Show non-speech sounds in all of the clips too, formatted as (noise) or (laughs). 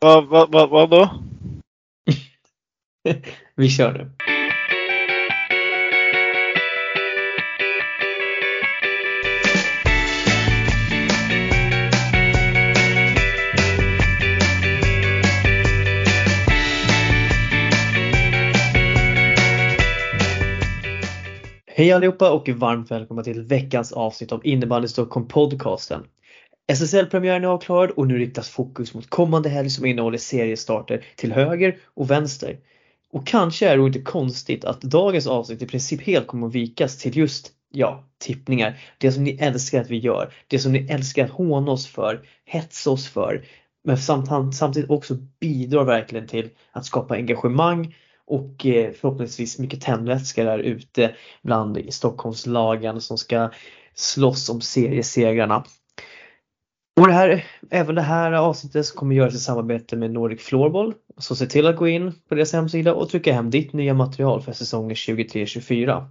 Vad va, va, va då? (laughs) Vi kör nu. Hej allihopa och varmt välkomna till veckans avsnitt av Innebandy Stockholm podcasten. SSL-premiären är avklarad och nu riktas fokus mot kommande helg som innehåller seriestarter till höger och vänster. Och kanske är det inte konstigt att dagens avsnitt i princip helt kommer att vikas till just, ja, tippningar. Det som ni älskar att vi gör. Det som ni älskar att håna oss för, hetsa oss för. Men samtidigt också bidrar verkligen till att skapa engagemang och eh, förhoppningsvis mycket tändvätska där ute bland Stockholmslagen som ska slåss om seriesegrarna. Och det här, även det här avsnittet kommer göras i samarbete med Nordic Floorball. Så se till att gå in på deras hemsida och trycka hem ditt nya material för säsongen 23-24.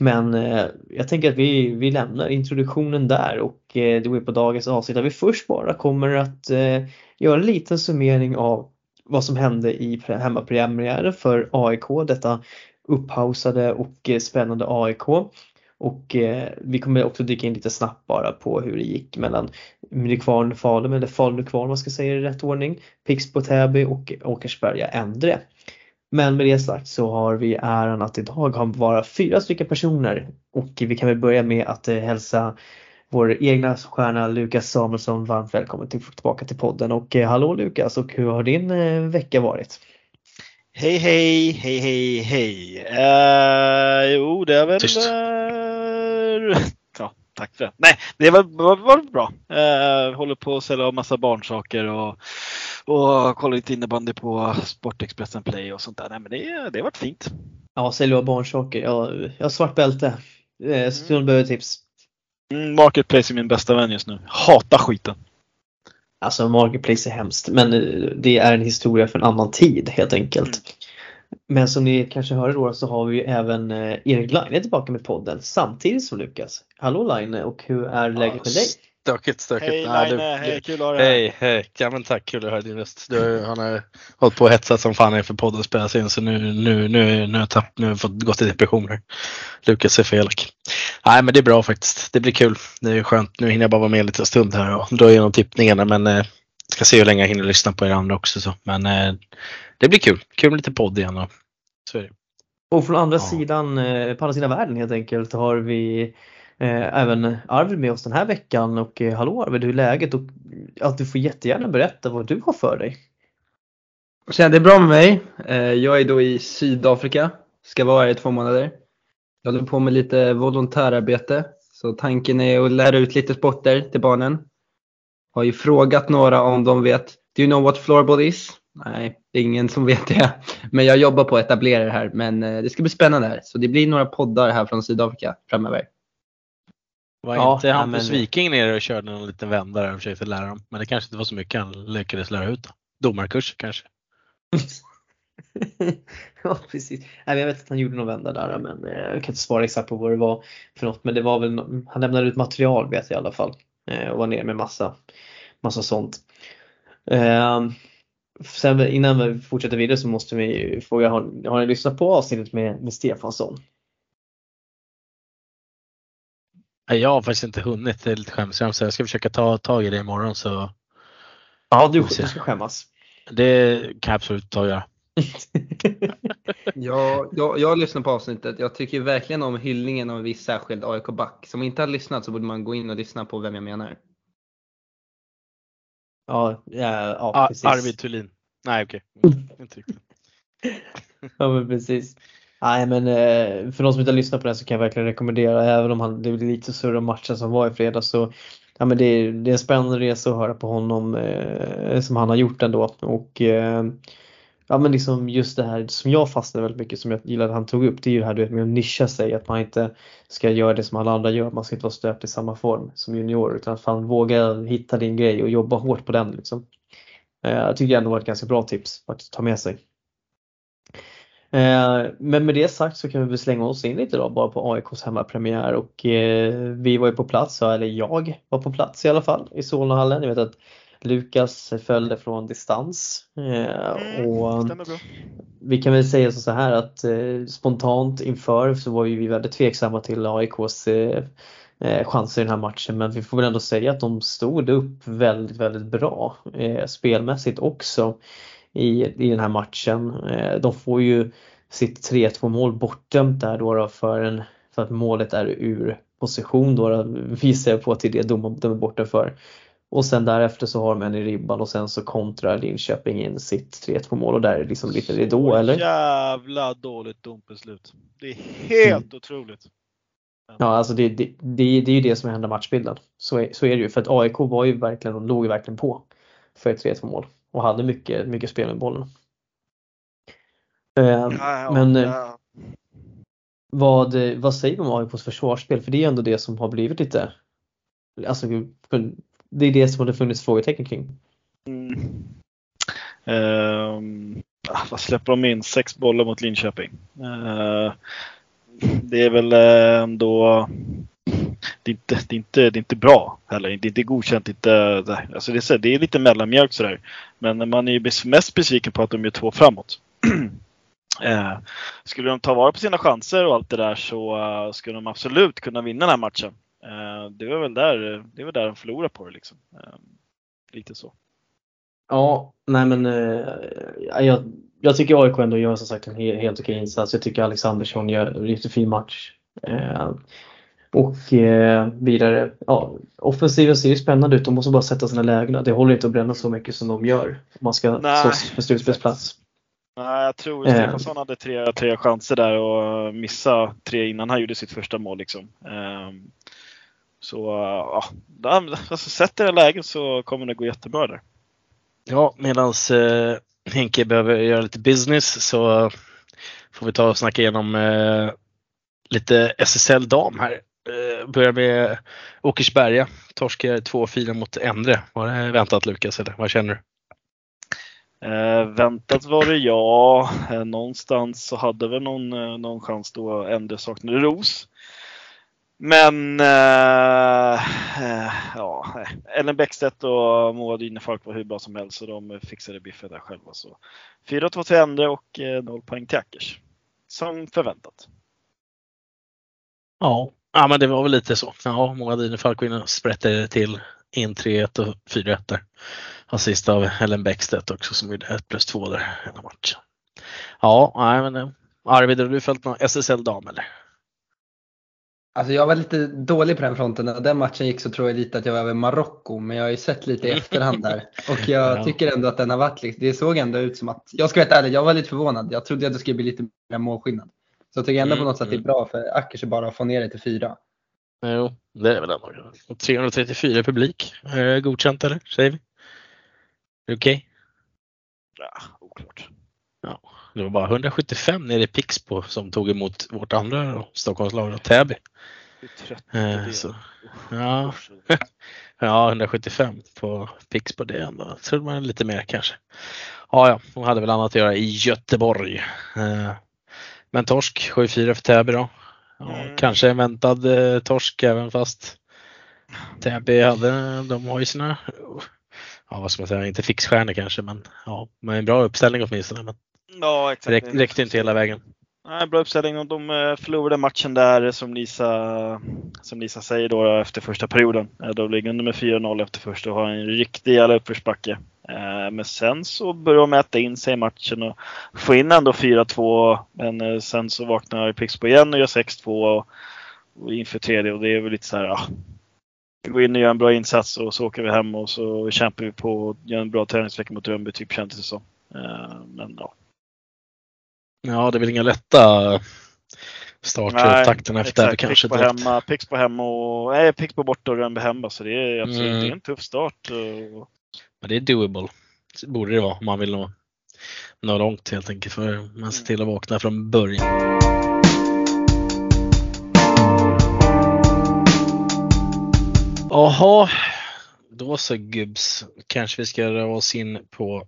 Men eh, jag tänker att vi, vi lämnar introduktionen där och eh, det går på dagens avsnitt där vi först bara kommer att eh, göra en liten summering av vad som hände i hemmapremiären för AIK, detta upphausade och eh, spännande AIK. Och eh, vi kommer också dyka in lite snabbt bara på hur det gick mellan Nykvarn Falun, eller Falun Nykvarn man ska säga i rätt ordning, Pixbo Täby och Åkersberga Endre. Men med det sagt så har vi äran att idag ha bara fyra stycken personer och vi kan väl börja med att eh, hälsa vår egna stjärna Lukas Samuelsson varmt välkommen tillbaka till podden och eh, hallå Lukas och hur har din eh, vecka varit? Hej hej hej hej hej. Uh, jo det är väl uh, (laughs) ja, tack för det. Nej, det var, var, var bra. Uh, håller på att sälja av massa barnsaker och, och kollar lite innebandy på Sportexpressen Play och sånt där. Nej, men det, det har varit fint. Ja, sälja av barnsaker. Jag, jag har svart bälte. Eh, Stund behöver tips. Mm, Marketplace är min bästa vän just nu. Hatar skiten. Alltså Marketplace är hemskt men det är en historia för en annan tid helt enkelt. Mm. Men som ni kanske hörde då så har vi även eh, Erik Line tillbaka med podden samtidigt som Lukas. Hallå Line och hur är läget med dig? Stökigt, stökigt. Hej Nej, Line, du, hej, kul att höra Hej, hej. Ja men tack, kul att höra din röst. Du, han har hållit på och hetsat som fan inför podden spelas in så nu, nu, nu, nu, har jag nu har jag fått gått i depressioner. Lukas är för elak. Nej men det är bra faktiskt. Det blir kul. Det är skönt. Nu hinner jag bara vara med en liten stund här och dra igenom tippningarna men eh, ska se hur länge jag hinner lyssna på er andra också. Så. Men eh, det blir kul. Kul med lite podd igen. Och, så är det. Och från andra ja. sidan, eh, på andra sidan världen helt enkelt, har vi eh, även Arvid med oss den här veckan. Och eh, hallå Arvid, hur är läget? Och att du får jättegärna berätta vad du har för dig. Tjena, det är bra med mig. Eh, jag är då i Sydafrika, ska vara här i två månader. Jag håller på med lite volontärarbete. Så tanken är att lära ut lite sporter till barnen. Har ju frågat några om de vet. Do you know what floorball is? Nej, det är ingen som vet det. Men jag jobbar på att etablera det här. Men eh, det ska bli spännande här. Så det blir några poddar här från Sydafrika framöver. Var ja, inte Hampus men... Viking nere och körde någon liten vända där och försökte lära dem? Men det kanske inte var så mycket han lyckades lära ut. Då. Domarkurs kanske? (laughs) ja precis. Nej, jag vet att han gjorde någon vända där men eh, jag kan inte svara exakt på vad det var för något. Men det var väl, han lämnade ut material vet jag i alla fall. Eh, och var nere med massa, massa sånt. Ehm, sen innan vi fortsätter vidare så måste vi fråga, har, har ni lyssnat på avsnittet med, med Stefansson? Jag har faktiskt inte hunnit, det är lite skämsamt så jag ska försöka ta tag i det imorgon så. Ja, du, du ska skämmas. Det kan jag absolut ta och göra. (laughs) ja, jag, jag har lyssnat på avsnittet. Jag tycker verkligen om hyllningen av en viss särskild AIK-back. Som inte har lyssnat så borde man gå in och lyssna på vem jag menar. Ja, ja, ja precis. Arvid Thulin. Nej okej. (laughs) Okay. Ja men precis. Nej men eh, för de som inte har lyssnat på det så kan jag verkligen rekommendera även om han, det blir lite surr om matchen som var i fredags så ja, men det, är, det är en spännande resa att höra på honom eh, som han har gjort ändå och eh, ja men liksom just det här som jag fastnade väldigt mycket som jag gillade att han tog upp det är ju det här du vet, med att nischa sig att man inte ska göra det som alla andra gör, man ska inte vara stöpt i samma form som junior utan att fan våga hitta din grej och jobba hårt på den liksom. Eh, jag tycker ändå var ett ganska bra tips att ta med sig. Eh, men med det sagt så kan vi väl slänga oss in lite då bara på AIKs hemmapremiär och eh, vi var ju på plats, eller jag var på plats i alla fall i Solnahallen. Jag vet att Lukas följde från distans. Mm, och vi kan väl säga så här att spontant inför så var ju vi väldigt tveksamma till AIKs chanser i den här matchen men vi får väl ändå säga att de stod upp väldigt, väldigt bra spelmässigt också i, i den här matchen. De får ju sitt 3-2 mål bortdömt där då, då för, en, för att målet är ur position då, då visar jag på till det de, de är borta för. Och sen därefter så har de en i ribban och sen så kontrar Linköping in sitt 3-2 mål och där är det liksom lite ridå eller? Jävla dåligt domslut. Det är helt mm. otroligt. Ja alltså det, det, det, det är ju det som händer matchbilden. Så är, så är det ju för att AIK var ju verkligen, de låg ju verkligen på för ett 3-2 mål och hade mycket, mycket spel med bollen. Ja, ja, men ja. Vad, vad säger du om AIKs försvarsspel? För det är ändå det som har blivit lite, alltså det är det som det funnits frågetecken kring. Mm. Um, vad släpper de in? Sex bollar mot Linköping. Uh, det är väl eh, ändå det är, inte, det, är inte, det är inte bra heller. Det är inte godkänt. Inte, alltså det, är, det är lite mellanmjölk sådär. Men man är ju mest besviken på att de gör två framåt. (clears throat) Eh, skulle de ta vara på sina chanser och allt det där så uh, skulle de absolut kunna vinna den här matchen. Uh, det var väl där, det var där de förlorade på det liksom. Uh, lite så. Ja, nej men jag, jag tycker AIK ändå gör som sagt en helt, helt okej insats. Jag tycker Alexandersson gör en riktigt fin match. och vidare, ja, offensiven ser ju spännande ut. De måste bara sätta sina lägen. Det håller inte att bränna så mycket som de gör om man ska slåss för slutspelsplats. Nej, jag tror Stefansson hade tre, tre chanser där och missade tre innan han gjorde sitt första mål. Liksom. Ehm, så ja, (laughs) alltså, sätter det läget så kommer det gå jättebra där. Ja, medan eh, Henke behöver göra lite business så får vi ta och snacka igenom eh, lite SSL dam här. Eh, börjar med Åkersberga, torskar 2-4 mot Endre. Var det väntat Lukas eller vad känner du? Eh, väntat var det ja. Eh, någonstans så hade väl någon, eh, någon chans då ändå saknade Ros. Men eh, eh, ja, Ellen Bäckstedt och Moa Dynefalk var hur bra som helst så de fixade biffen där själva. 4-2 till Endre och eh, 0 poäng till Ackers. Som förväntat. Ja, ja men det var väl lite så. Ja, Moa Dynefalk sprättade till in 3-1 och 4-1 där assist av Ellen Bäckstedt också som gjorde 1 plus 2 där i matchen. Ja, nej men eh, Arvid, har du följt någon SSL dam eller? Alltså jag var lite dålig på den fronten. När den matchen gick så tror jag lite att jag var över Marocko, men jag har ju sett lite i efterhand där. (laughs) Och jag ja. tycker ändå att den har varit, det såg ändå ut som att, jag ska vara ärlig, jag var lite förvånad. Jag trodde att det skulle bli lite mer målskillnad. Så jag tycker ändå mm, på något sätt det är mm. bra för Ackers bara att få ner det till fyra. Jo, det är väl ändå. 334 publik, godkänt eller? Säger vi? Okej? Okay? Ja, oklart. Ja, det var bara 175 nere i Pixbo som tog emot vårt andra Stockholmslag, Täby. Eh, så, ja. (laughs) ja, 175 på Pixbo, det ändå, trodde man lite mer kanske. Ja, ja, hon hade väl annat att göra i Göteborg. Eh, men torsk, 7-4 för Täby då. Ja, mm. Kanske en väntad eh, torsk även fast Täby hade, de har ju sina ja, vad ska man säga, inte fixstjärnor kanske, men ja, med en bra uppställning åtminstone. Men ja, exakt. Räck, räckte inte hela vägen. Nej, bra uppställning och de eh, förlorade matchen där som Lisa, som Lisa säger då efter första perioden. Eh, de ligger under med 4-0 efter första och har en riktig jävla uppförsbacke. Eh, men sen så börjar de äta in sig i matchen och få in ändå 4-2. Men sen så vaknar Pixbo igen och gör 6-2 och inför tredje och det är väl lite så här, ja, vi går in och gör en bra insats och så åker vi hem och så kämpar vi på och gör en bra träningsvecka mot Rönnby, typ kändes det som. Men ja. Ja, det är väl inga lätta starter takten efter det kanske. Pix på hemma, Pix på hemma och nej, Pix på borta och Rönnby hemma. Så det är absolut mm. det är en tuff start. Men det är doable. Det borde det vara om man vill nå, nå långt helt enkelt. För man ser till att vakna från början. Jaha, då så gubbs. Kanske vi ska röra oss in på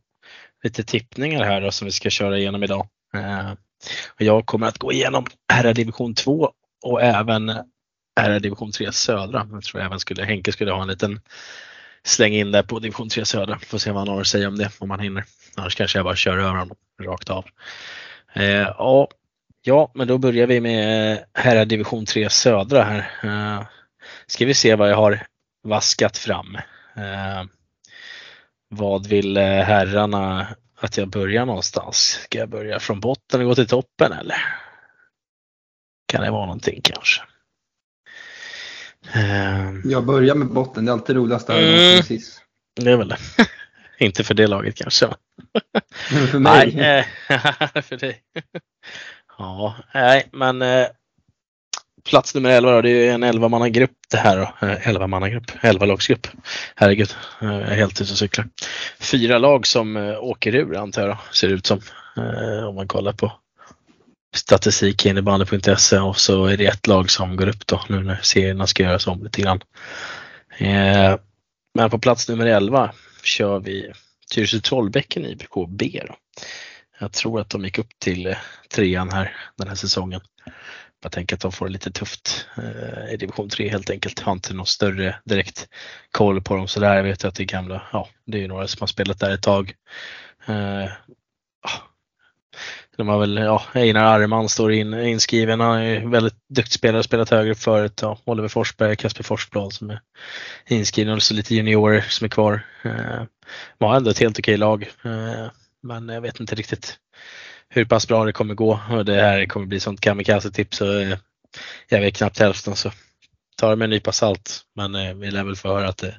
lite tippningar här då, som vi ska köra igenom idag. Eh, jag kommer att gå igenom herrar division 2 och även herrar division 3 södra. Jag tror även skulle, Henke skulle ha en liten släng in där på division 3 södra. Får se vad han har att säga om det, om han hinner. Annars kanske jag bara kör över honom rakt av. Eh, ja, ja, men då börjar vi med eh, herrar division 3 södra här. Eh, ska vi se vad jag har vaskat fram. Eh, vad vill eh, herrarna att jag börjar någonstans? Ska jag börja från botten och gå till toppen eller? Kan det vara någonting kanske? Eh, jag börjar med botten, det är alltid roligast mm. sist. Det är väl det. (laughs) Inte för det laget kanske. (laughs) Men för mig. Nej, eh, (laughs) för dig. ja, nej, men eh, plats nummer 11 då, det är en 11-mannagrupp det här då. Eh, 11-mannagrupp, 11-lagsgrupp. Herregud, jag är helt ute och cyklar. Fyra lag som eh, åker ur antar jag då, ser det ut som. Eh, om man kollar på statistik innebandy.se och så är det ett lag som går upp då nu när serierna ska göras om lite grann. Men på plats nummer 11 kör vi Tyresö Trollbäcken IBK B. Då. Jag tror att de gick upp till trean här den här säsongen. Jag tänker att de får det lite tufft eh, i division 3 helt enkelt. Har inte någon större direkt koll på dem sådär. Jag vet att det är gamla, ja det är ju några som har spelat där ett tag. Eh, ah. de har väl, ja, Einar Arman står in, inskriven. Han är väldigt duktig spelare, spelat högre förut. Ja, Oliver Forsberg, Kasper Forsblad som är inskrivna och så lite juniorer som är kvar. Eh, var ändå ett helt okej lag. Eh, men jag vet inte riktigt hur pass bra det kommer gå och det här kommer bli sånt kamikaze-tips så eh, jag vet knappt hälften så ta det med en nypa salt. Men eh, vi lär väl få höra att eh,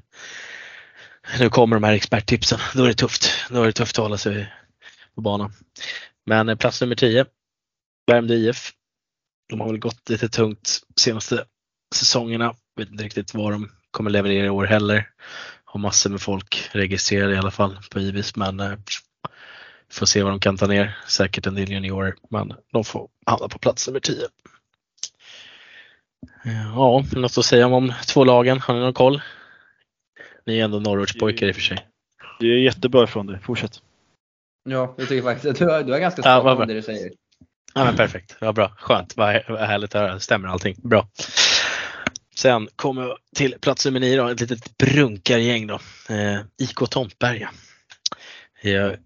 nu kommer de här experttipsen. Då är det tufft. Då är det tufft att hålla sig på banan. Men eh, plats nummer 10, Värmdö IF. De har väl gått lite tungt senaste säsongerna. Vet inte riktigt vad de kommer leverera i år heller. Har massor med folk registrerade i alla fall på Ibis men eh, får se vad de kan ta ner. Säkert en del juniorer men de får hamna på plats nummer 10. Ja, något att säga om två lagen? Har ni någon koll? Ni är ändå Norrortspojkar i och för sig. Det är jättebra ifrån dig. Fortsätt. Ja, jag tycker faktiskt att du har, du har ganska svar på det du säger. Ja, men perfekt. Vad bra. Skönt. Vad härligt att höra. Stämmer allting. Bra. Sen kommer vi till plats nummer nio, då, ett litet brunkargäng. Då. Eh, IK Tomtberga. Är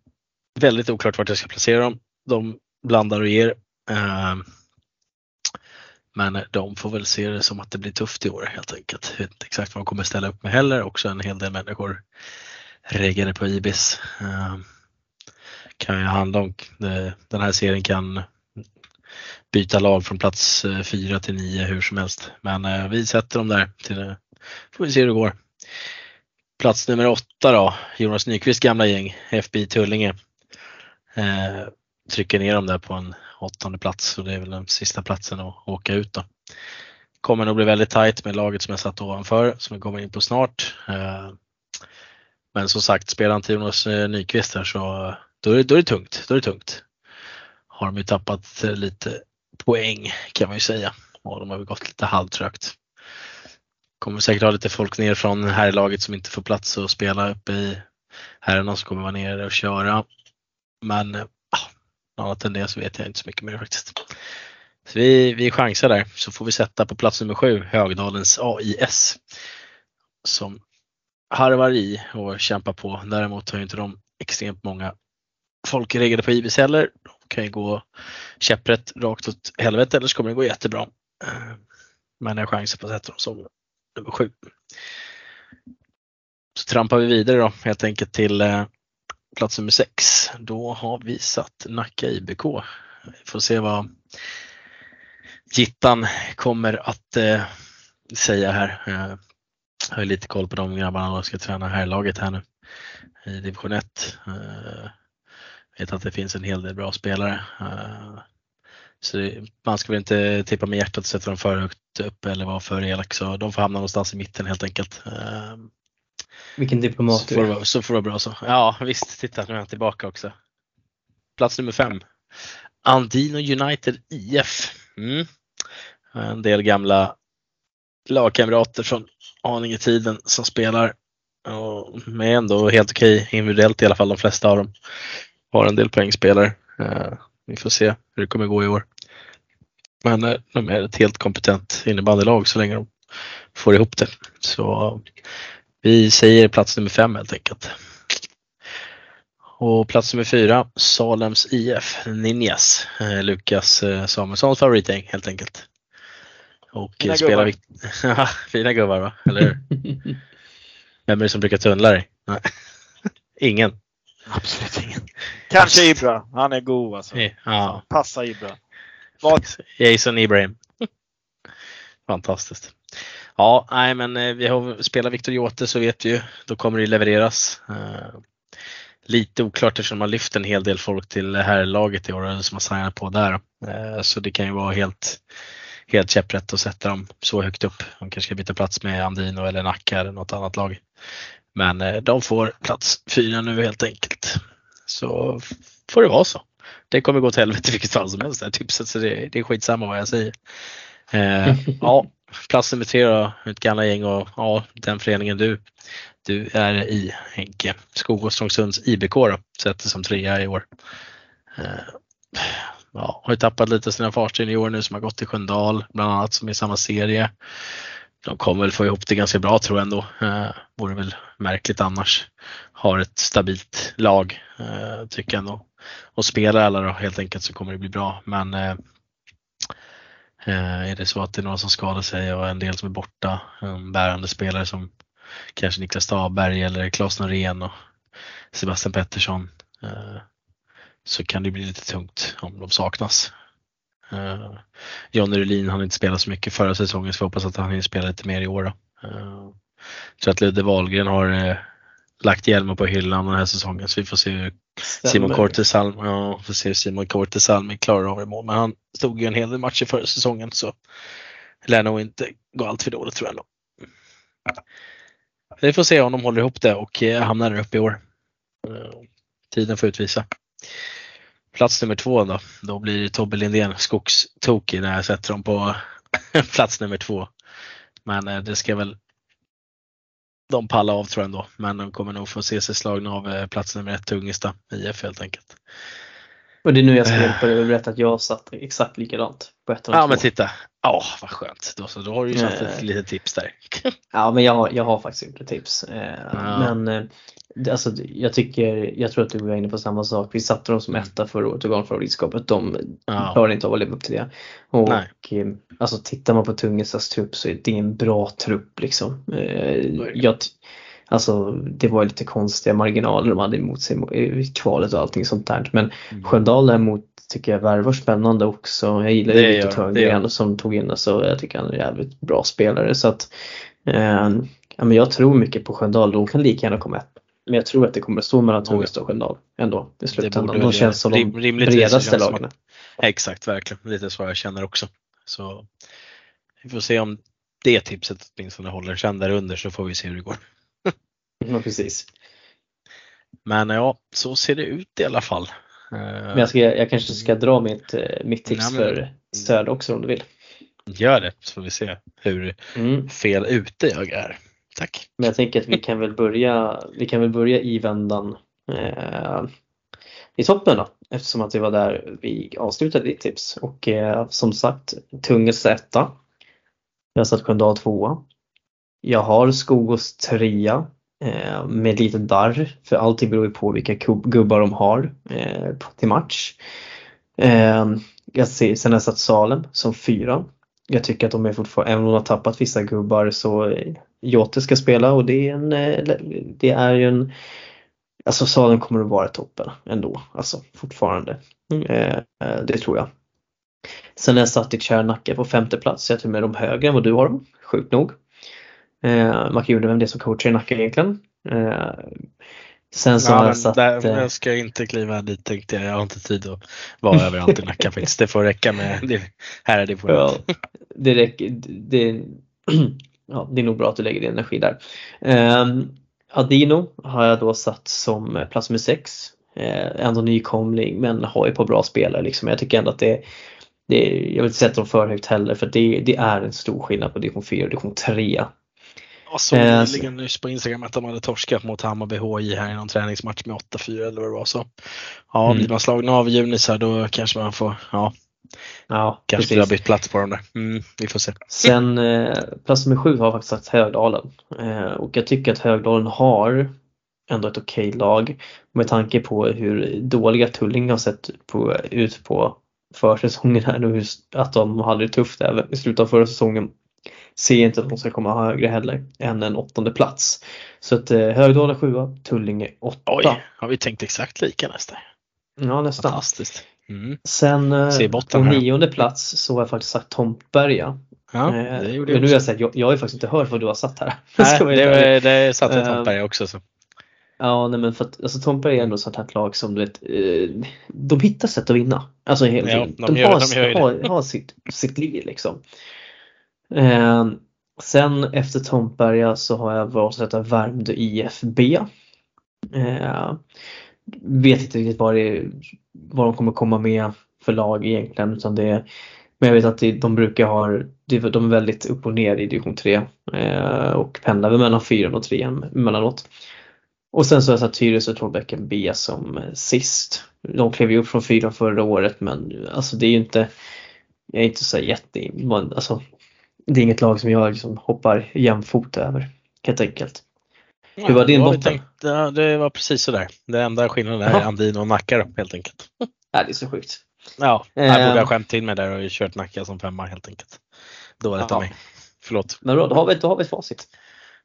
väldigt oklart vart jag ska placera dem. De blandar och ger. Ehm, men de får väl se det som att det blir tufft i år helt enkelt. Jag vet inte exakt vad de kommer ställa upp med heller. Också en hel del människor reggade på Ibis. Ehm, kan ju handla om. Den här serien kan byta lag från plats eh, 4 till 9 hur som helst. Men eh, vi sätter dem där. Till, eh, får vi se hur det går. Plats nummer 8 då, Jonas Nyqvists gamla gäng, FBI Tullinge. Eh, trycker ner dem där på en åttonde plats och det är väl den sista platsen att åka ut då. Kommer nog bli väldigt tajt med laget som jag satt ovanför som vi kommer in på snart. Eh, men som sagt, spelar han Jonas eh, Nyqvist här så då är, då är det tungt. Då är det tungt. Har de ju tappat eh, lite poäng kan man ju säga och de har väl gått lite halvtrögt. Kommer säkert ha lite folk ner från här laget som inte får plats att spela uppe i herrarna som kommer vara nere och köra. Men ah, annat än det så vet jag inte så mycket mer faktiskt. Så vi, vi chansar där så får vi sätta på plats nummer sju Högdalens AIS som harvar i och kämpar på. Däremot har ju inte de extremt många folk reggade på IBIS heller. De kan ju gå käpprätt rakt åt helvete eller så kommer det gå jättebra. Eh, men jag chansar på att sätta dem som nummer sju. Så trampar vi vidare då helt enkelt till eh, plats nummer 6, Då har vi satt Nacka IBK. Vi får se vad Gittan kommer att eh, säga här. Jag har lite koll på de grabbarna som ska träna här laget här nu i division 1 eh, vet att det finns en hel del bra spelare. Eh, så man ska väl inte tippa med hjärtat och sätta dem för högt upp eller vara för elak. Så de får hamna någonstans i mitten helt enkelt. Eh, vilken diplomat du är. Så får det vara bra så. Ja visst, titta nu är han tillbaka också. Plats nummer fem. Andino United IF. Mm. En del gamla lagkamrater från Haninge-tiden som spelar. Och med ändå helt okej individuellt i alla fall de flesta av dem har en del poängspelare. Uh, vi får se hur det kommer gå i år. Men uh, de är ett helt kompetent innebandylag så länge de får ihop det. Så Vi säger plats nummer fem helt enkelt. Och plats nummer fyra, Salems IF, Ninjas. Eh, Lukas eh, Samuelssons favoritgäng helt enkelt. Och Fina spelar gubbar. vi... (laughs) Fina gubbar va, eller hur? (laughs) Vem är det som brukar tunnla dig? (laughs) Ingen. Absolut ingen. Kanske Ibra. Han är god alltså. Ja, Passa Ibra. Vad? Jason Ibrahim. Fantastiskt. Ja, nej men eh, vi har spelar Victor Jote så vet vi ju, då kommer det levereras. Eh, Lite oklart eftersom man lyft en hel del folk till det här laget i år som har signat på där. Eh, Så det kan ju vara helt, helt käpprätt att sätta dem så högt upp. De kanske ska byta plats med Andino eller Nacka eller något annat lag. Men de får plats fyra nu helt enkelt. Så får det vara så. Det kommer gå till helvete vilket fall som helst det här tipset så det, det är skitsamma vad jag säger. Eh, (laughs) ja, plats nummer tre då, ett gamla gäng och ja, den föreningen du, du är i Henke. Skog och Strångsunds IBK då, sätter som trea i år. Eh, ja, har ju tappat lite sina farsteg i år nu som har gått till Sköndal bland annat som är i samma serie. De kommer väl få ihop det ganska bra tror jag ändå. Eh, vore väl märkligt annars. Har ett stabilt lag eh, tycker jag ändå. Och spelar alla då helt enkelt så kommer det bli bra. Men eh, Eh, är det så att det är några som skadar sig och en del som är borta, en bärande spelare som kanske Niklas Staberg eller Claes Norén och Sebastian Pettersson eh, så kan det bli lite tungt om de saknas. Uh, Johnny Rulin hann inte spela så mycket förra säsongen så vi hoppas att han hinner spela lite mer i år. Då. Eh, uh, tror att Ludde Wahlgren har lagt hjälmen på hyllan den här säsongen så vi får se hur Simon Cortesalm, ja, får se hur Simon Cortesalmi klarar av det mål. Men han stod ju en hel del matcher förra säsongen så lär nog inte gå allt för dåligt tror jag ändå. Vi får se om de håller ihop det och eh, hamnar där uppe i år. Eh, tiden får utvisa. Plats nummer två då, då blir Tobbe Lindén skogstokig när jag sätter dem på (laughs) plats nummer två. Men eh, det ska väl de palla av tror jag ändå. Men de kommer nog få se sig slagna av eh, plats nummer ett Tungesta IF helt enkelt. Och det är nu jag ska hjälpa dig att berätta att jag satt exakt likadant på ett och Ja två. men titta. Ja vad skönt. Då, så, då har du ju satt ett Eh. litet tips där. (laughs) Ja, men jag, jag har faktiskt gjort ett tips. Eh, Ja. Men eh, alltså, jag tycker, jag tror att du var inne på samma sak. Vi satte dem som etta förra året och dem favoritskapet. De Ja. klarar inte av att leva upp till det. Och eh, alltså tittar man på Tungestas trupp så är det en bra trupp liksom. Eh, jag, alltså det var lite konstiga marginaler de hade emot sig i kvalet och allting sånt där. Men Mm. Sköndal däremot tycker jag värvar spännande också. Jag gillar ju Viktor. Törngren som tog in så jag tycker han är en jävligt bra spelare. Så att, eh, ja, men jag tror mycket på Sköndal. De kan lika gärna komma ett. Men jag tror att det kommer att stå mellan ja. Tungesta och Sköndal ändå i slutändan. De känns som de bredaste lagen. Exakt, verkligen. Lite så jag känner också. Så vi får se om det tipset åtminstone håller. Sen där under så får vi se hur det går. Ja, precis. Men ja, så ser det ut i alla fall. Eh, Men jag, ska, jag kanske ska dra mitt, eh, mitt tips Nej, men- för stöd också om du vill. Gör det så får vi se hur Mm. fel ute jag är. Tack. Men jag tänker att vi kan väl börja, vi kan väl börja i vändan eh, i toppen då eftersom att det var där vi avslutade ditt tips och eh, som sagt Tungesta etta. Jag satt Sköndal tvåa. Jag har Skogås trea eh, med lite darr för allting beror ju på vilka gubbar de har eh, till match. Eh, jag ser, sen har jag satt Salem som fyra. Jag tycker att de är fortfarande, även om de har tappat vissa gubbar så eh, Jote ska spela och det är en, eh, det är ju en Alltså Salem kommer att vara i toppen ändå, alltså fortfarande. Eh, det tror jag. Sen har jag satt kära Nacka på femte plats, jag tror med dem högre än vad du har dem, sjukt nog. Eh, man kan ju undra vem det är som coachar i Nacka egentligen. Eh, sen så Ja, har jag satt, där, eh, jag ska inte kliva dit tänkte jag. Jag har inte tid att vara (laughs) överallt i Nacka faktiskt. Det får räcka med det. Här är det på Ja, det räcker. Det, (clears throat) ja, det är nog bra att du lägger din energi där. Um, Adino har jag då satt som eh, plats nummer 6. Uh, ändå nykomling men har ju på bra spelare liksom. Jag tycker ändå att det, det jag vill inte sätta dem för högt heller för det, det är en stor skillnad på division 4 och division 3. Jag såg Eh, nyligen nyss på Instagram att de hade torskat mot Hammarby HI här i någon träningsmatch med 8-4 eller vad det var. Så, ja, Mm. blir man slagna av Junisar då kanske man får, ja, Ja, Kanske skulle ha bytt plats på dem där. Mm, vi får se. Sen eh, plats nummer sju har faktiskt sagt Högdalen. Eh, och jag tycker att Högdalen har ändå ett okej lag med tanke på hur dåliga Tullinge har sett på, ut på försäsongen här nu. Att de hade det tufft även i slutet av förra säsongen. Ser inte att de ska komma högre heller än en åttonde plats. Så att eh, Högdalen sjua, Tullinge åtta. Oj, har vi tänkt exakt lika nästan? Ja nästan. Fantastiskt. Mm. Sen eh, på nionde plats så har jag faktiskt sagt Tomtberga. Ja, Eh, det gjorde men nu har jag jag, sagt, jag, jag har ju faktiskt inte hört vad du har satt här. (laughs) Nej, det, helt det satte Eh, Tomtberg också. Så. Ja, nej men för att alltså, Tomtberg är ändå ett sånt här lag som du vet, eh, de hittar sätt att vinna. Alltså hela Ja, tiden. de gör- har, de har, har sitt, sitt liv liksom. Eh, sen efter Tomperga så har jag valt att sätta Värmdö IFB. Eh, vet inte riktigt vad, det, vad de kommer komma med för lag egentligen. Utan det, men jag vet att det, de brukar ha, de är väldigt upp och ner i division 3 eh, och pendlar väl mellan 4 och 3 emellanåt. Och sen så har jag satt Tyresö och Trollbäcken B som sist. De klev ju upp från 4 förra året men alltså det är ju inte, jag är inte så jätte, alltså, det är inget lag som jag liksom hoppar jämfota över helt enkelt. Hur var din vi botten? tänkt- ja, det var precis sådär. Det enda skillnaden är Jaha. Andin och Nacka då, helt enkelt. Ja, det är så sjukt. Ja, Eh. jag borde ha skämt till mig där och kört Nacka som femma helt enkelt. Dåligt Ja. av mig. Förlåt. Men bra, då har vi, då har vi ett facit.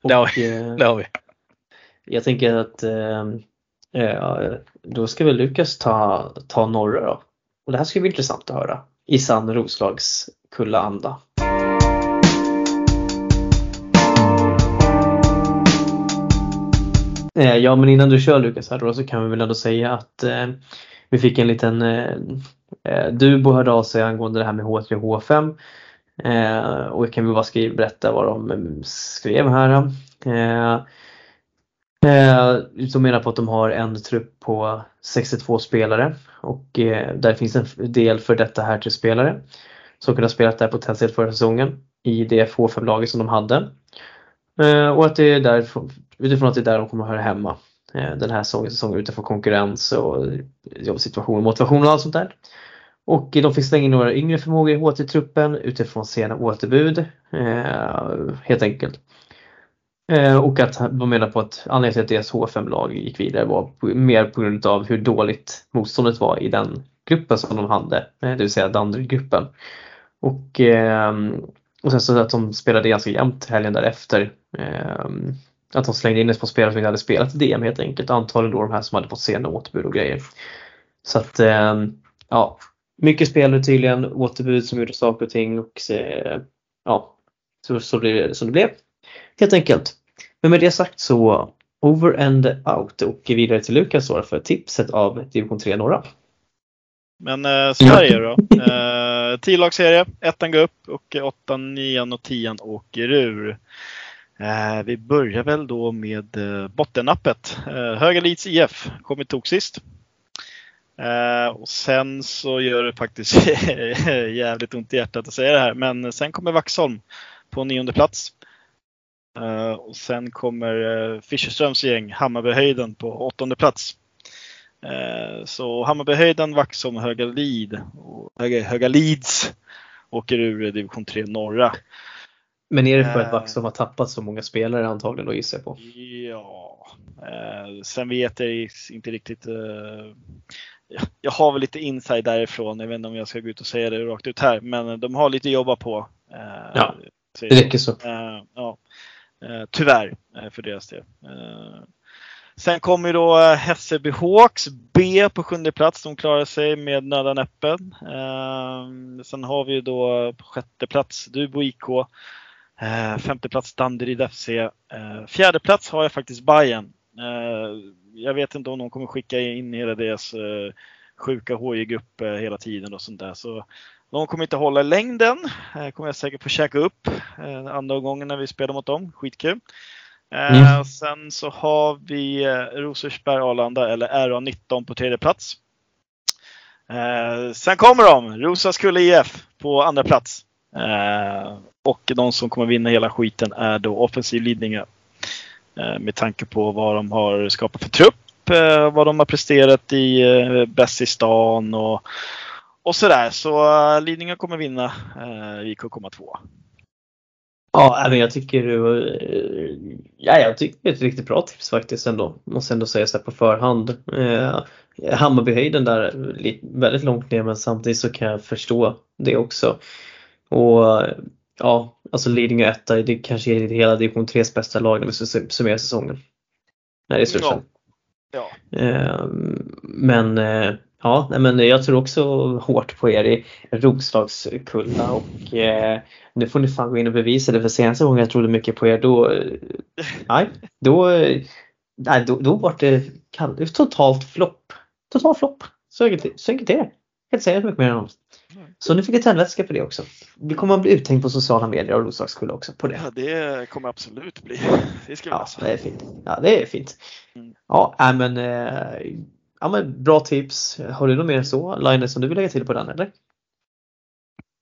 Och, Det har eh, Det har vi. Jag tänker att eh, eh, då ska väl Lukas ta, ta norra då. Och det här ska bli intressant att höra. I sann Roslags anda. Eh, ja men innan du kör Lukas här då så kan vi väl ändå säga att eh, vi fick en liten eh, eh Dubo hörde av sig angående det här med H3 och H5. Eh, och jag kan väl bara skriva, berätta vad de eh, skrev här. Eh, Eh, de menar på att de har en trupp på 62 spelare och eh, där finns en del för detta här till spelare som kunde ha spelat där potentiellt förra säsongen i det H5-laget som de hade. Eh, och att det är där, utifrån att det är där de kommer att höra hemma eh, den här säsongen, säsongen utifrån konkurrens och jobbsituation, motivation och allt sånt där. Och de fick slänga in några yngre förmågor i HT-truppen utifrån sena återbud eh, helt enkelt. Eh, och att de menar på att anledningen till att deras H5-lag gick vidare var mer på grund av hur dåligt motståndet var i den gruppen som de hade, det vill säga Danderyd-gruppen. Och, ehm, och sen så att de spelade ganska jämnt helgen därefter. Ehm, att de slängde in ett par spelare som inte hade spelat i DM helt enkelt. Antagligen då de här som hade fått sena återbud och grejer. Så att eh, ja, mycket spelare tydligen, återbud som gjorde saker och ting och eh, ja, så, så blev det som det blev. Helt enkelt. Men med det sagt så over and out och vidare till Lukas då för tipset av division 3 norra. Men eh, Sverige då? Eh, Tiolagsserie, ettan går upp och åttan, nian och tian åker ur. Eh, vi börjar väl då med eh, bottennappet. Eh, Höga IF kom i tok sist. Eh, och sen så gör det faktiskt (laughs) jävligt ont i hjärtat att säga det här, men sen kommer Vaxholm på nionde plats. Eh, och sen kommer eh, Fischerströms gäng, Hammarbyhöjden på åttonde plats. Eh, så Hammarbyhöjden, Vaxholm, Höga Lid och Höga, Höga Leeds åker ur division 3 norra. Men är det för att Eh. Vaxholm har tappat så många spelare antagligen då gissar jag på? Ja, eh, sen vet jag inte riktigt. Eh, ja, jag har väl lite inside därifrån. Jag vet inte om jag ska gå ut och säga det rakt ut här, men de har lite att jobba på. Eh, Ja, Det räcker så. Ja. Tyvärr för deras del. Sen kommer då Hässelby Hawks B på sjunde plats. De klarar sig med nöd och näppe. Eh, sen har vi då på sjätte plats Dubo IK. Eh, femte plats Danderyd FC. Eh, fjärde plats har jag faktiskt Bayern. Eh, jag vet inte om de kommer skicka in hela deras sjuka HJ-grupp hela tiden och sånt där. Så de kommer inte hålla längden. Kommer jag säkert få käka upp andra gången när vi spelar mot dem. Skitkul. Mm. Sen så har vi eh, Rosersberg Arlanda eller RA19 på tredje plats. Sen kommer de, Rosaskuld IF på andra plats. Eh, och de som kommer vinna hela skiten är då Offensiv Lidingö. Eh, med tanke på vad de har skapat för trupp, eh, vad de har presterat i eh, bäst i stan och, och sådär. Så Lidingö kommer vinna. Uh, IK kommer tvåa. Ja, men jag tycker du, ja, jag tycker det är ett riktigt bra tips faktiskt ändå. Måste ändå säga så här på förhand. Eh, Hammarbyhöjden där väldigt långt ner men samtidigt så kan jag förstå det också. Och ja, alltså Lidingö etta, det kanske är hela division 3s bästa lag när vi summerar säsongen. När det är slutspel. Ja. ja. Eh, men eh, Ja, men jag tror också hårt på er i Roslagskulla och eh, nu får ni fan gå in och bevisa det för senaste gången jag trodde mycket på er då, (laughs) nej, då, nej, då, då var det totalt flopp. Total flopp. Så enkelt, så är det. Jag kan inte säga mycket mer än det. Så nu fick jag tändvätska på det också. Vi kommer att bli uthängd på sociala medier av Roslagskulla också på det. Ja, det kommer absolut bli. (laughs) Det ska vi ja, det är fint. Ja, det är fint. Mm. Ja, äh, men eh, ja, men bra tips. Har du något mer så, Linus, som du vill lägga till på den eller?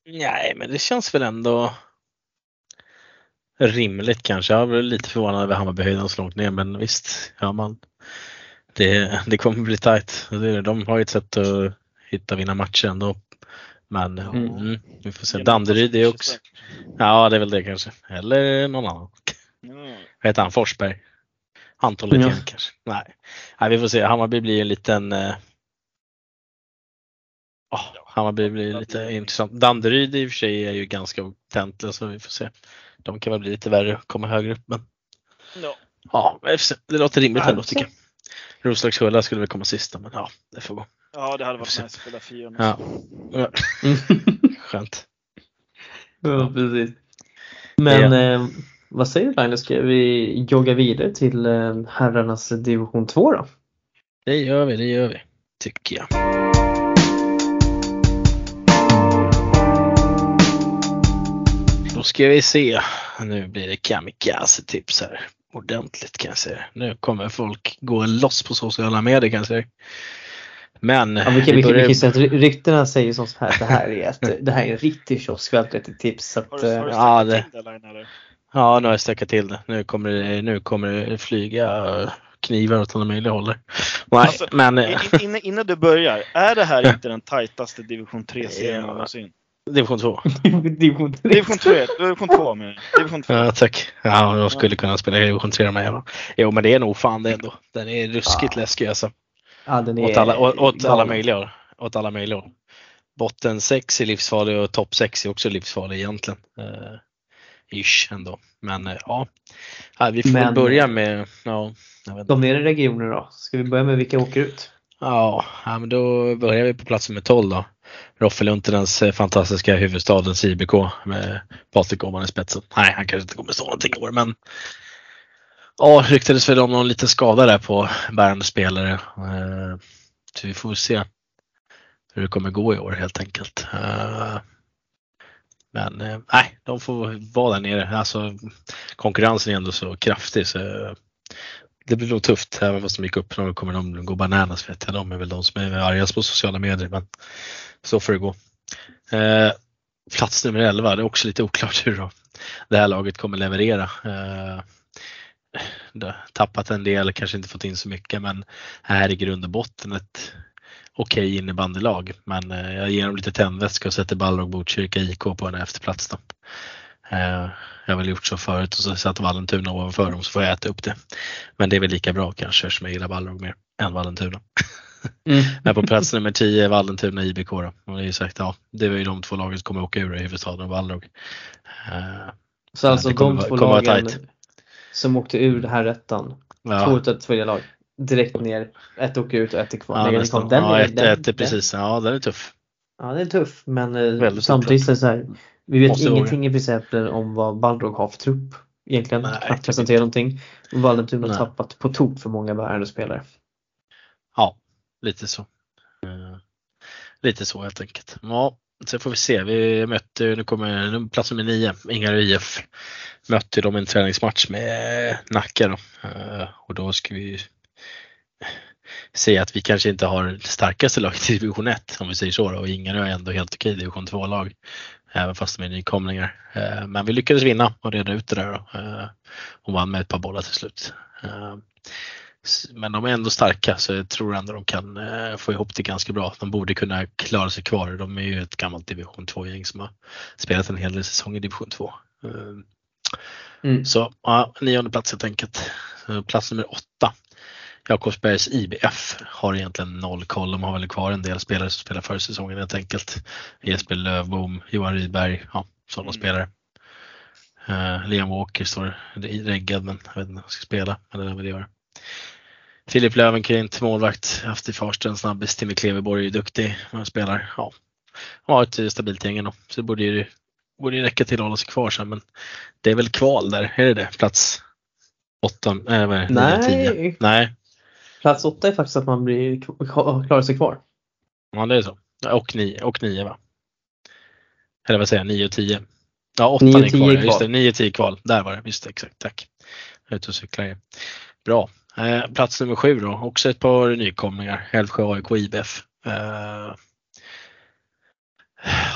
Nej, men det känns väl ändå rimligt kanske. Jag var lite förvånad över Hammarbyhöjden så långt ner, men visst, ja, man, det, det kommer bli tajt. De har ju ett sätt att hitta vinna matcher ändå. Men mm. Mm, vi får se. Danderyd är också. Ja, det är väl det kanske. Eller någon annan. Mm. Vad heter han? Forsberg? Antalet ja. kanske. Nej. Nej, vi får se. Hammarby blir en liten eh... oh, Hammarby blir lite intressant. Danderyd i och för sig är ju ganska otäntliga så vi får se. De kan väl bli lite värre och komma högre upp men ja, ja det låter rimligt ändå tycker jag. Roslagshulla skulle väl komma sista men ja, det får gå. Ja, det hade varit nice att spela fyra ja. ja. (laughs) Skönt. Ja, precis. Men ja. eh, vad säger du Linus? Ska vi jogga vidare till eh, herrarnas division 2 då? Det gör vi, det gör vi. Tycker jag. Då ska vi se. Nu blir det kamikaze-tips här. Ordentligt kan jag säga. Nu kommer folk gå loss på sociala medier kan jag säga. Men ja, vi kan, vi, börjar... vi kan säga att ryktena säger som så här att det här är, ett, det här är en riktig kiosk ett tips. Att, har du, har du ja, det, det Ja, nu har jag stökat till det. Nu kommer det, nu kommer det flyga knivar åt alla möjliga håll. Alltså, men, eh, innan, innan du börjar, är det här inte den tajtaste division 3-serien någonsin? Division 2. (laughs) division 3. Division 3, division 2 med. Division 2. Ja, tack. Ja, jag skulle kunna spela division 3 med. Jo, men det är nog fan det ändå. Den är ruskigt ja. läskig alltså. Ja, den är åt alla, åt, åt alla möjliga Åt alla möjliga Botten 6 är livsfarlig och topp 6 är också livsfarlig egentligen. Uh, ish ändå. Men eh, ja, vi får Men, börja med, ja, De nere regionerna då? Ska vi börja med vilka åker ut? Ja, ja men då börjar vi på plats nummer 12 då. Roffe Luntenens eh, fantastiska huvudstadens IBK med Patrik Åhman i spetsen. Nej, han kanske inte kommer stå någonting i år men Ja, ryktades väl om någon liten skada där på bärande spelare. Eh, så vi får se hur det kommer gå i år helt enkelt. Eh, men eh, nej, de får vara där nere. Alltså, konkurrensen är ändå så kraftig så eh, det blir nog tufft även fast de gick upp. Nu kommer de gå bananas vet jag. De är väl de som är argast på sociala medier men så får det gå. Eh, plats nummer 11, det är också lite oklart hur då det här laget kommer leverera. Eh, tappat en del, kanske inte fått in så mycket men är i grund och botten ett okej okay innebandylag. Men eh, jag ger dem lite tändvätska och sätter Balrog Botkyrka IK på en efterplats. Då. Eh, jag har väl gjort så förut och så satt Vallentuna ovanför dem så får jag äta upp det. Men det är väl lika bra kanske som jag gillar Balrog mer än Vallentuna. Mm. (laughs) Men på plats nummer 10 Vallentuna IBK då. Och det är sagt, ja, det var ju de två lagen som kommer åka ur i huvudstaden och Balrog. Eh, så alltså de två lagen som åkte ur det här rättan, ja. två utav tre lag? direkt ner. Ett åker ut och ett är kvar. Ja, nästan. Den ja, är, ett, den, ett precis. Den, ja, den är tuff. Ja, den är tuff. Men eh, Väldigt samtidigt det så här. Vi vet Måste ingenting i princip om vad Balrog har för trupp. Egentligen Nej, knappt någonting. Vallentuna har tappat på tok för många bärande spelare. Ja, lite så. Uh, lite så helt enkelt. Ja, Sen får vi se. Vi mötte, nu kommer nu plats nummer nio, Ingarö IF. Mötte de en träningsmatch med Nacka då. Eh, och då ska vi se att vi kanske inte har det starkaste laget i division 1 om vi säger så då. och Ingarö är ändå helt okej division 2-lag. Även fast de är nykomlingar. Eh, men vi lyckades vinna och reda ut det där då. Eh, och vann med ett par bollar till slut. Men de är ändå starka så jag tror ändå de kan eh, få ihop det ganska bra. De borde kunna klara sig kvar. De är ju ett gammalt division 2-gäng som har spelat en hel del säsonger i division 2. Eh, Mm. Så ja, nionde plats helt enkelt. Plats nummer åtta. Jakobsbergs IBF har egentligen noll koll. De har väl kvar en del spelare som spelar förra säsongen helt enkelt. Jesper Lövbom, Johan Rydberg, ja, sådana Mm. spelare. Uh, Liam Walker står reggad men jag vet inte om han ska spela. Men det är väl det gör. Filip Löwenkrint, målvakt, haft i Farsta en snabbis. Timmy Kleveborg är duktig. Han spelar, ja, har ett stabilt gäng ändå. Så det borde ju, borde ju räcka till att hålla sig kvar sen. Men det är väl kval där, är det det? Plats 8, äh, det? Nej. 9, 10? Nej, Plats åtta är faktiskt att man blir, klarar sig kvar. ja det är så. Och 9, och 9 va? Eller vad säger jag, 9 och 10? Ja, 8 Nio är tio kvar. är Just kvar. det, 9 och 10 kval. Där var det, just det, exakt. Tack. Jag är ute och cyklar igen. Bra. Eh, plats nummer sju då, också ett par nykomlingar. Älvsjö AIK IBF. Eh,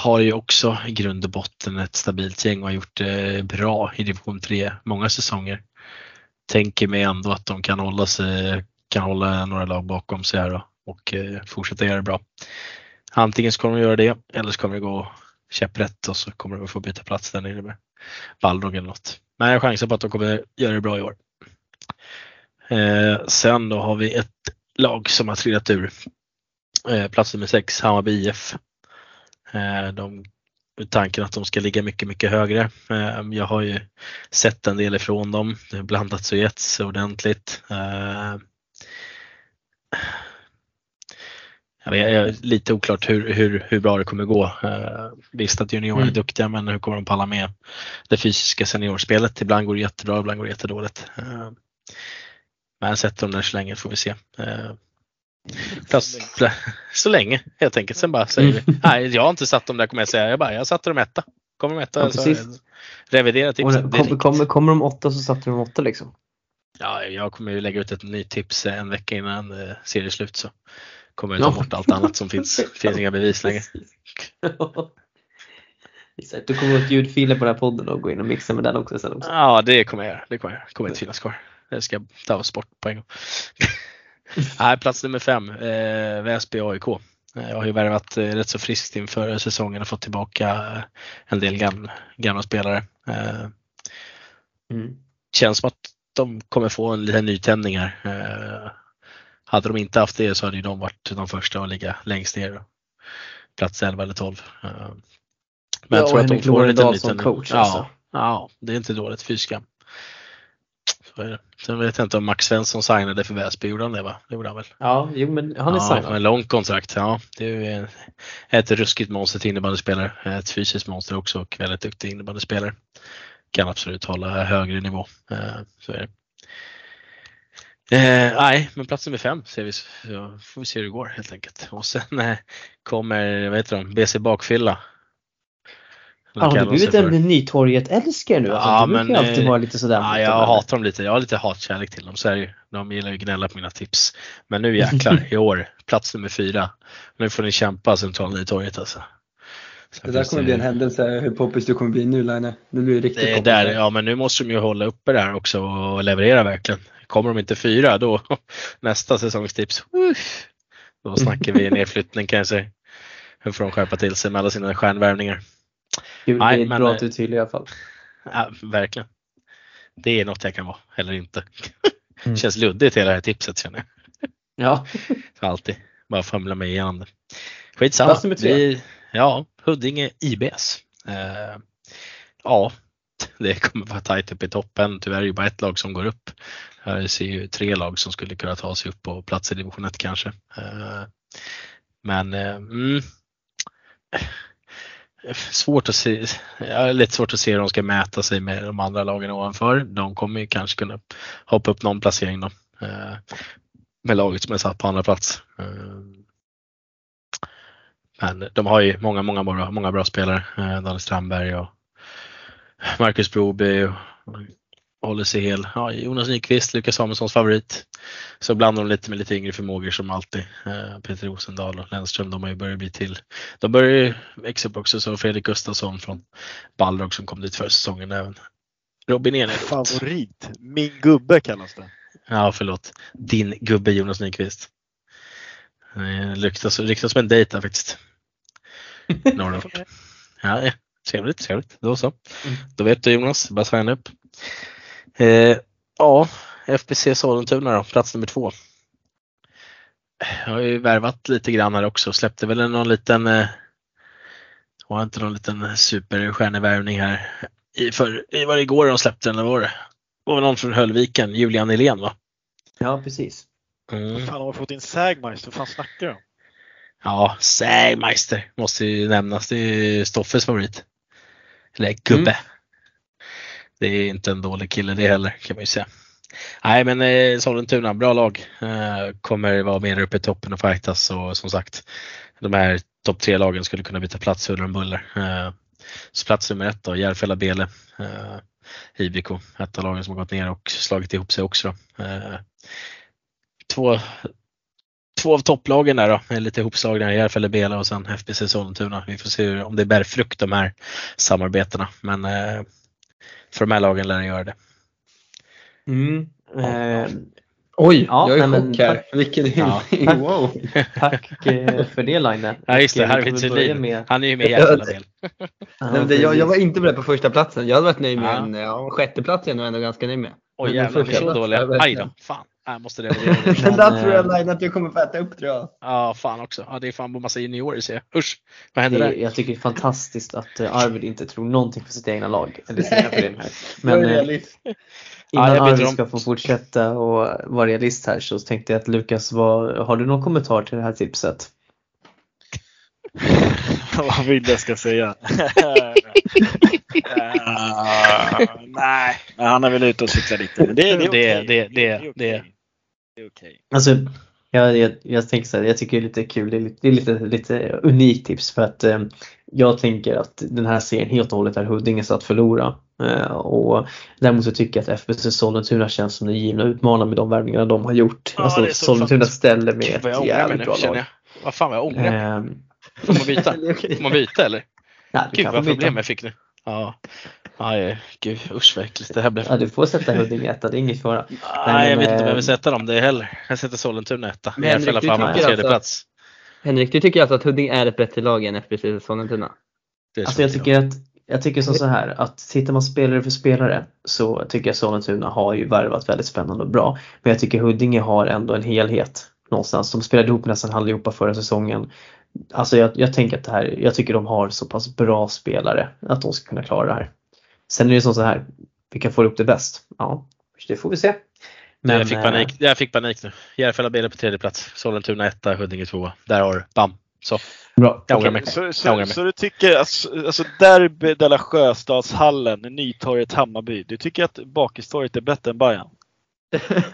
har ju också i grund och botten ett stabilt gäng och har gjort det bra i division 3 många säsonger. Tänker mig ändå att de kan hålla sig, kan hålla några lag bakom sig här då, och eh, fortsätta göra det bra. Antingen ska de göra det eller så kommer det gå käpprätt och så kommer de få byta plats där nere med Balrog eller något. Men jag chansar på att de kommer göra det bra i år. Eh, sen då har vi ett lag som har trillat ur. Eh, plats nummer 6, Hammarby IF. Eh, de, tanken att de ska ligga mycket, mycket högre. Jag har ju sett en del ifrån dem. Det har blandats och getts ordentligt. Jag vet, lite oklart hur, hur, hur bra det kommer gå. Visst att juniorerna är Mm. duktiga men hur kommer de palla med det fysiska seniorspelet? Ibland går det jättebra, ibland går det jättedåligt. Eh, men sätter de där så länge får vi se. Eh, plats, pla, så länge helt enkelt. Sen bara säger vi. Nej, jag har inte satt dem där kommer jag säga. Jag bara, jag satte dem etta. Kommer de etta Ja, så revidera tipset. kommer, kommer, kommer de åtta så satte de åtta liksom. Ja, jag kommer ju lägga ut ett nytt tips en vecka innan eh, serieslut så kommer jag ta Ja. bort allt annat som finns. (laughs) Finns inga bevis längre. (laughs) Du kommer åt ljudfiler på den här podden och gå in och mixa med den också sen också. Ja, det kommer jag göra. Det kommer jag göra. Kommer inte finnas kvar. Det ska jag ta oss bort på en gång. (laughs) Nej, plats nummer fem, eh, Väsby AIK. Eh, Jag har ju värvat eh, rätt så friskt inför säsongen och fått tillbaka eh, en del gamla, gamla spelare. Eh, Mm. känns som att de kommer få en liten nytändning här. Hade de inte haft det så hade ju de varit de första att ligga längst ner. Plats 11 eller 12. Eh, men Ja, och Henrik Lorendal som nytändning. coach, Ja, alltså. ja, det är inte dåligt fysiska. Så Sen vet jag inte om Max Svensson signade för Väsby, gjorde han det va? Det gjorde han väl? Ja, jo men han är ja, signad. en lång kontrakt. Ja, det är ett ruskigt monster till innebandyspelare. Ett fysiskt monster också och väldigt duktig innebandyspelare. Kan absolut hålla högre nivå. Eh, Så är det. Eh, nej, men plats nummer fem ser vi, så får vi se hur det går helt enkelt. Och sen eh, kommer, vad heter de, BC Bakfylla. Ja, har du blivit för. en Nytorget-älskare nu? Alltså, Ja, du brukar ju men, alltid eh, vara lite sådär. Ja, jag hatar dem lite. Jag har lite hatkärlek till dem. Så är det ju. De gillar ju att gnälla på mina tips. Men nu jäklar, (laughs) i år, plats nummer fyra. Nu får ni kämpa centrala Nytorget alltså. Sen Det där kommer bli en händelse hur poppis du kommer bli nu Line. Det blir riktigt det är poppis. där, ja men nu måste de ju hålla uppe det här också och leverera verkligen. Kommer de inte fyra då (laughs) nästa säsongstips, då snackar vi (laughs) nedflyttning kan jag säga. Hur får de skärpa till sig med alla sina stjärnvärvningar? Kul, Nej, det är men, bra eh, att du är tydlig i alla fall. (laughs) Ja, verkligen. Det är något jag kan vara, eller inte. (laughs) Mm. Känns luddigt hela det här tipset känner jag. Ja. (laughs) Så alltid bara famla mig igenom det. Skitsamma. Plats nummer tre. Vi, ja, Huddinge IBS. Eh, ja, det kommer vara tajt upp i toppen. Tyvärr är det ju bara ett lag som går upp. Här ser ju tre lag som skulle kunna ta sig upp på plats i division 1 kanske. Eh, men eh, mm, svårt att se, ja, lite svårt att se hur de ska mäta sig med de andra lagen ovanför. De kommer ju kanske kunna hoppa upp någon placering då. Eh, med laget som är satt på andra plats. Eh, Men de har ju många, många bra, många bra spelare. Eh, Daniel Strandberg och Marcus Broby och och håller sig hel. Ja, Jonas Nyqvist, Lukas Samuelssons favorit. Så blandar de lite med lite yngre förmågor som alltid. Eh, Peter Rosendal och Lennström, de har ju börjat bli till. De börjar ju växa upp också, så Fredrik Gustafsson från Balrog som kom dit förra säsongen även. Robin Eneroth. Favorit. Min gubbe kallas det. Ja, förlåt. Din gubbe Jonas Nyqvist. Eh, Ryktas, ryktas som en dejt där faktiskt. (laughs) Norrdock. Ja, ja, trevligt, trevligt. Då så. Mm. Då vet du Jonas, bara signa upp. Eh, ja, FBC Sollentuna då, plats nummer två. Jag har ju värvat lite grann här också, släppte väl någon liten eh, var inte någon liten superstjärnevärvning här i, för, i var det igår de släppte den, eller var det? Det var väl någon från Höllviken, Julian Nylén va? Ja, precis. Mm. Fan, har fått in Sägmeister. Vad fan snackar du om? Ja, Sägmeister måste ju nämnas. Det är Stoffes favorit. Eller gubbe. Det är inte en dålig kille det heller kan man ju säga. Nej men eh, Sollentuna, bra lag. Eh, kommer vara med uppe i toppen och fightas och som sagt de här topp tre lagen skulle kunna byta plats huller om buller. Eh, så plats nummer ett då, Järfälla Bele. Eh, IBK, ett av lagen som har gått ner och slagit ihop sig också. Då. Eh, två, två av topplagen där då, är lite ihopslagna, Järfälla Bele och sen FBC Sollentuna. Vi får se hur, om det bär frukt de här samarbetena. Men eh, för de här lagen lär göra det. Mm. Eh, Oj, Ja, jag är i nej, chock här. tack. (laughs) Vilken Ja. hyllning, wow. tack eh, för det Line. (laughs) Ja just det, eh, här vi har vi kan väl börja Thulin. med- Han är ju med i Ja. Ja, Nej, men det, jag, jag var inte beredd på första platsen. Jag hade varit nöjd med Ja. en ja, sjätteplats är jag nog ändå ganska nöjd med. Oj jävlar, vi är så dåliga. ja, Aj då, fan. Jag måste revidera det. (laughs) Men, där tror jag eh, Line att du kommer få äta upp tror jag. Ja, fan också. Ja, det är fan på massa juniorer ser jag. Usch, vad händer Det, där? jag tycker det är fantastiskt att eh, Arvid inte tror någonting för sitt egna lag. Eller (laughs) sina Nej. föreningar. Jag är Men eh, innan Ja, Arvid ska få fortsätta och vara realist här så tänkte jag att Lukas, har du någon kommentar till det här tipset? (laughs) Vad vill jag ska säga? Eh, nej, han är väl ute och cyklar lite. Men det, det är Det- okej. det- det- är okej. Det- är okej. Alltså, jag, jag, jag tänker så här, jag tycker det är lite kul, det är lite, det är lite, lite unikt tips för att eh, jag tänker att den här serien helt och hållet är Huddinges att förlora. Eh, och däremot så tycker jag att FBC Sollentuna känns som den givna utmanaren med de värvningarna de har gjort. Ja, alltså Sollentuna ställer med Gud, ett jävligt bra lag. Vad fan vad jag ångrar. Eh, Får man byta? (laughs) Får man byta eller? ja, Gud vad problem jag fick nu. Ja. Aj, gud usch vad äckligt det här blev. Ja, du får sätta Huddinge etta, det är inget fara. Nej, jag vet men, inte om jag vill sätta dem det heller. Jag sätter Sollentuna etta. Men Henrik, på tredje alltså- plats. Henrik, du tycker alltså att Huddinge är ett bättre lag än FBC Sollentuna? Alltså jag tycker att jag tycker som så här att tittar man spelare för spelare så tycker jag Sollentuna har ju värvat väldigt spännande och bra. Men jag tycker Huddinge har ändå en helhet någonstans. De spelade ihop nästan allihopa förra säsongen. Alltså jag, jag tänker att det här, jag tycker de har så pass bra spelare att de ska kunna klara det här. Sen är det som så här, vilka får upp det bäst? Ja, det får vi se. Men, jag, fick eh, panik. jag fick panik nu. Järfälla Bele på tredje plats. Sollentuna etta, Huddinge tvåa. Där har du. Bam. Så. Bra. Jag ångrar Okej, mig. Så, så, mig. så du tycker alltså, alltså Derby de la Sjöstadshallen, Nytorget, Hammarby. Du tycker att Bakistorget är bättre än Bayern?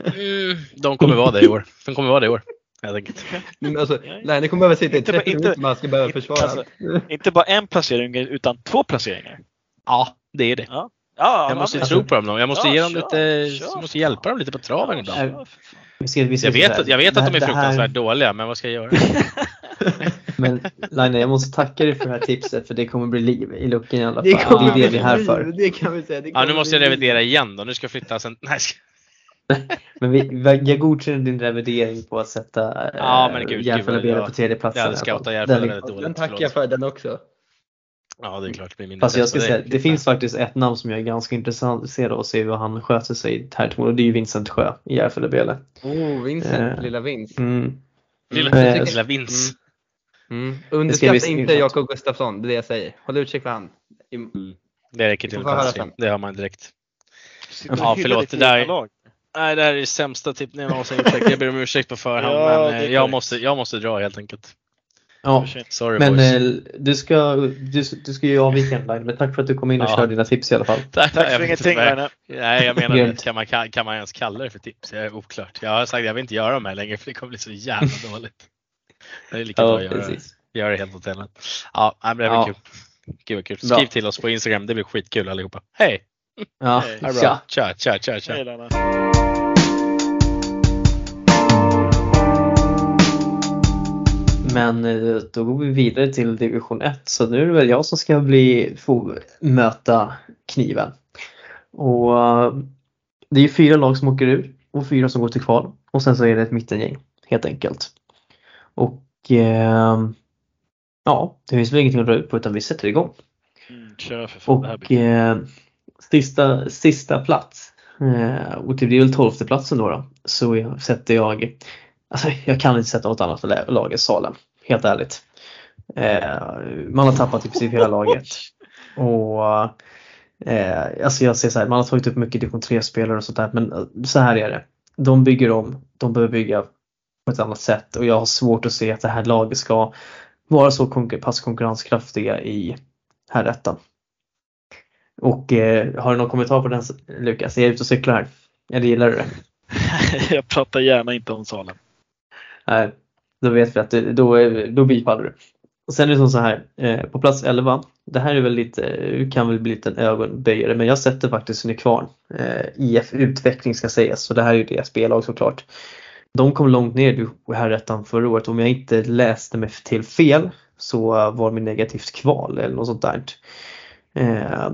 Mm, de kommer vara det i år. De kommer vara det i år. Helt enkelt. Men alltså, nej, det kommer behöva sitta i Inte- 30 inte- minuter man ska behöva inte- försvara. alltså, Inte bara en placering utan två placeringar. Ja, det är det. Ja, ja Jag måste tro på dem. Jag måste Ja, ge dem kör, lite, kör, måste hjälpa dem lite på traven ibland. Vi ska, vi ska Jag vet, jag vet det att de är det här- fruktansvärt dåliga, men vad ska jag göra? (laughs) Men Laine, jag måste tacka dig för det här tipset för det kommer bli liv i luckan i alla fall. Det Det, kommer är det vi är här för. Det kan vi säga. Det Ja, nu måste jag revidera liv. igen då. Nu ska jag flytta sen. (laughs) Nej, ska... (laughs) Men vi, jag godkänner din revidering på att sätta eh, Ja, men gud, Järfälla på tredje plats. jag hade scoutat Järfälla väldigt dåligt. Den tackar jag för den också. Ja, det är klart. Det Fast jag ska säga, det finns faktiskt ett namn som jag är ganska intresserad av att se hur han sköter sig här och det är ju Vincent Sjö i Järfälla Bele. Oh, Vincent, Eh. lilla Vince. Mm. Lilla, Eh, lilla Vince. Mm. Det ska Underskatta inte. Jakob Gustafsson, det är det jag säger. Håll utkik för han. Det räcker till sen. Det har man direkt. Ja, förlåt, det där- lag. Nej, det här är det sämsta tippet jag någonsin gjort. Jag ber om ursäkt på förhand, Ja, men eh, jag måste, jag måste dra helt enkelt. Ja, sent. Sorry men boys. eh, du ska, du, du ska ju avvika en line, men tack för att du kom in och Ja. körde dina tips i alla fall. (laughs) Tack Jag för ingenting Line. Nej, jag menar det. Kan man, kan, man ens kalla det för tips? Jag är oklart. Jag har sagt att jag vill inte göra de här längre för det kommer bli så jävla (laughs) dåligt. Det är lika bra Ja, att göra, det. precis. göra det helt åt helvete. Ja, det blir Ja. kul. Gud vad kul. Bra. Skriv till oss på Instagram, det blir skitkul allihopa. Hej! Ja, Hej. Det tja. bra. Tja, tja, tja, tja. Hej Men eh, då går vi vidare till division 1 så nu är det väl jag som ska bli, få möta kniven. Och eh, det är fyra lag som åker ur och fyra som går till kval. Och sen så är det ett mittengäng helt enkelt. Och eh, ja, det finns väl ingenting att dra ut på utan vi sätter igång. Mm, Och eh, sista, sista plats eh, och det blir väl tolfte platsen då, då så sätter jag Alltså jag kan inte sätta något annat lag än Salem, helt ärligt. Eh, man har tappat i princip hela laget. (laughs) Och eh, alltså jag säger så här, man har tagit upp mycket division 3-spelare och sånt där men eh, så här är det. De bygger om, de behöver bygga på ett annat sätt och jag har svårt att se att det här laget ska vara så konkur- pass konkurrenskraftiga i herrettan. Och eh, har du någon kommentar på den Lukas? Är jag ute och cyklar här? Eller gillar du det? (laughs) jag pratar gärna inte om Salem. Nej, då vet vi att det, då, då bifaller du. Och sen är det som så här, eh, på plats 11, det här är väl lite, eh, kan väl bli lite en ögonböjare, men jag sätter faktiskt Nykvarn. Eh, IF Utveckling ska sägas, så det här är ju deras B-lag såklart. De kom långt ner i herrettan förra året, om jag inte läste mig till fel så var det negativt kval eller något sånt där. Eh,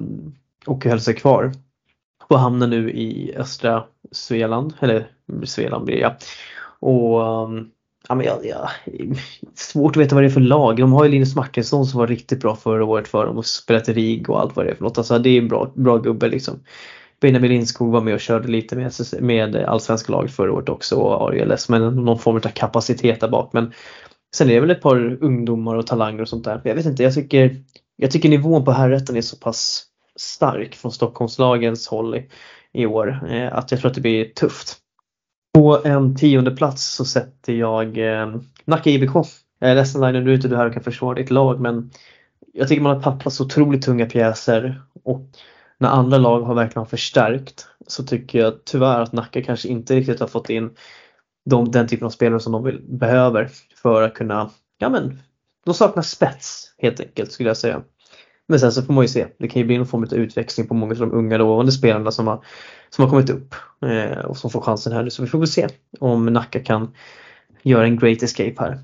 och höll sig kvar. Och hamnar nu i östra Svealand, eller Svealand blir det ja. Och um, ja, men jag, jag, svårt att veta vad det är för lag. De har ju Linus Martinsson som var riktigt bra förra året för dem och spelat i RIG och allt vad det är för något. Alltså det är en bra, bra gubbe liksom. Benjamin Lindskog var med och körde lite med, med allsvenska laget förra året också och ARLS med någon form av kapacitet där bak. Men sen är det väl ett par ungdomar och talanger och sånt där. Jag vet inte, jag tycker, jag tycker nivån på herrätten är så pass stark från Stockholmslagens håll i, i år eh, att jag tror att det blir tufft. På en tionde plats så sätter jag eh, Nacka IBK. Jag är ledsen Laila, nu är inte du här och kan försvara ditt lag men jag tycker man har tappat så otroligt tunga pjäser och när andra lag har verkligen förstärkt så tycker jag tyvärr att Nacka kanske inte riktigt har fått in de, den typen av spelare som de vill, behöver för att kunna, ja men, de saknar spets helt enkelt skulle jag säga. Men sen så får man ju se, det kan ju bli någon form av utväxling på många av de unga lovande spelarna som har, som har kommit upp eh, och som får chansen här nu. Så vi får väl se om Nacka kan göra en great escape här.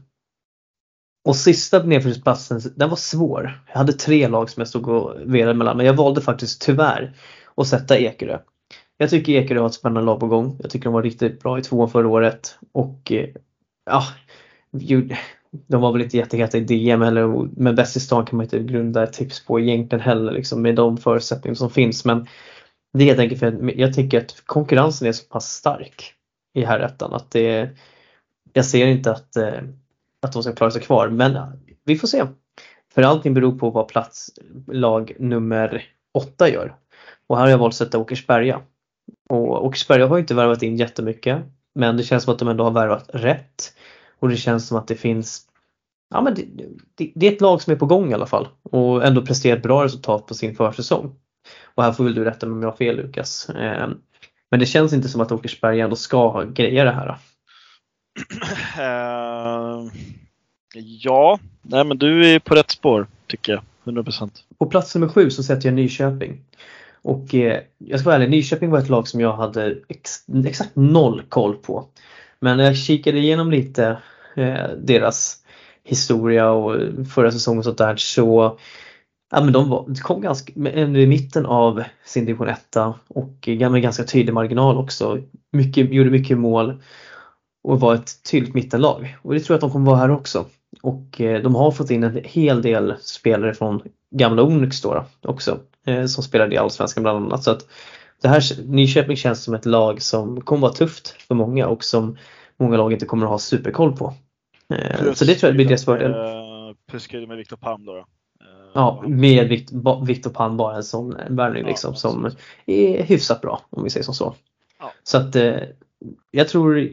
Och sista nedflyttningsplatsen, den var svår. Jag hade tre lag som jag stod och velade mellan men jag valde faktiskt tyvärr att sätta Ekerö. Jag tycker Ekerö har ett spännande lag på gång. Jag tycker de var riktigt bra i tvåan förra året och eh, ja, de var väl inte jätteheta i DM eller men bäst i stan kan man inte grunda ett tips på egentligen heller liksom med de förutsättningar som finns men det är helt enkelt för att jag tycker att konkurrensen är så pass stark i herrettan att det jag ser inte att, eh, att de ska klara sig kvar men vi får se. För allting beror på vad plats lag nummer åtta gör. Och här har jag valt att sätta Åkersberga. Och Åkersberga har inte värvat in jättemycket men det känns som att de ändå har värvat rätt. Och det känns som att det finns Ja men det, det, det är ett lag som är på gång i alla fall och ändå presterat bra resultat på sin försäsong. Och här får väl du rätta mig om jag har fel Lukas. Eh, Men det känns inte som att Åkersberga ändå ska greja det här. (clears throat) Eh, ja, nej men du är på rätt spår tycker jag. 100 procent. På plats nummer sju så sätter jag Nyköping. Och eh, jag ska vara ärlig, Nyköping var ett lag som jag hade ex, exakt noll koll på. Men när jag kikade igenom lite eh, deras historia och förra säsongen och sånt där så Ja men de, var, de kom ganska, ändå eh, i mitten av sin division 1 och med ganska tydlig marginal också. Mycket, gjorde mycket mål och var ett tydligt mittenlag. Och det tror jag att de kommer vara här också. Och eh, de har fått in en hel del spelare från gamla Onyx då, då också. Eh, som spelade i Allsvenskan bland annat. Så att det här, Nyköping känns som ett lag som kommer vara tufft för många och som många lag inte kommer att ha superkoll på. Eh, så det tror jag blir deras fördel. Eh, Plus med Viktor Palm då. då. Eh, Ja, med Vikt- ba- Viktor Palm bara en sån värvning liksom som är hyfsat bra om vi säger som så. Ja. Så att eh, jag tror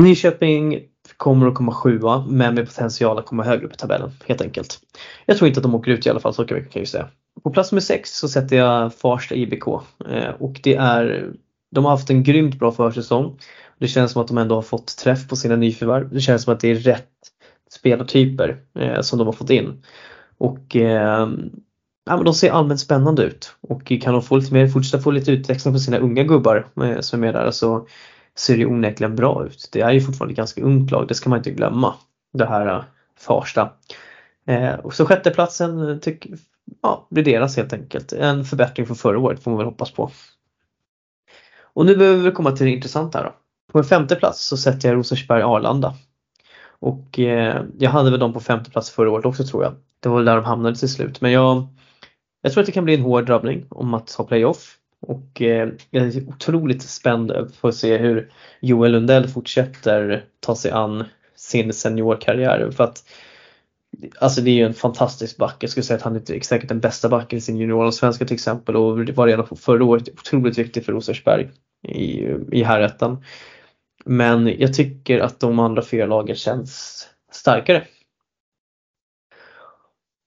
Nyköping kommer att komma sjua men med potential att komma högre upp i tabellen helt enkelt. Jag tror inte att de åker ut i alla fall så kan jag ju säga. På plats nummer sex så sätter jag Farsta IBK eh, och det är de har haft en grymt bra försäsong. Det känns som att de ändå har fått träff på sina nyförvärv. Det känns som att det är rätt spelartyper eh, som de har fått in. Och eh, ja, men de ser allmänt spännande ut och kan de få lite mer, fortsätta få lite utväxling på sina unga gubbar eh, som är med där så ser det onekligen bra ut. Det är ju fortfarande ett ganska ungt lag, det ska man inte glömma. Det här eh, Farsta. Eh, och så sjätteplatsen eh, tyck, ja, blir deras helt enkelt. En förbättring från förra året får man väl hoppas på. Och nu behöver vi komma till det intressanta här då. På en femte plats så sätter jag Rosersberg-Arlanda. Och eh, jag hade väl dem på femte plats förra året också tror jag. Det var där de hamnade till slut. Men jag, jag tror att det kan bli en hård drabbning om att ha playoff. Och eh, jag är otroligt spänd för att se hur Joel Lundell fortsätter ta sig an sin seniorkarriär. För att Alltså det är ju en fantastisk back. Jag skulle säga att han är säkert den bästa backen i sin juniorallsvenska till exempel och var redan förra året otroligt viktig för Rosersberg i, i herrettan. Men jag tycker att de andra fyra lagen känns starkare.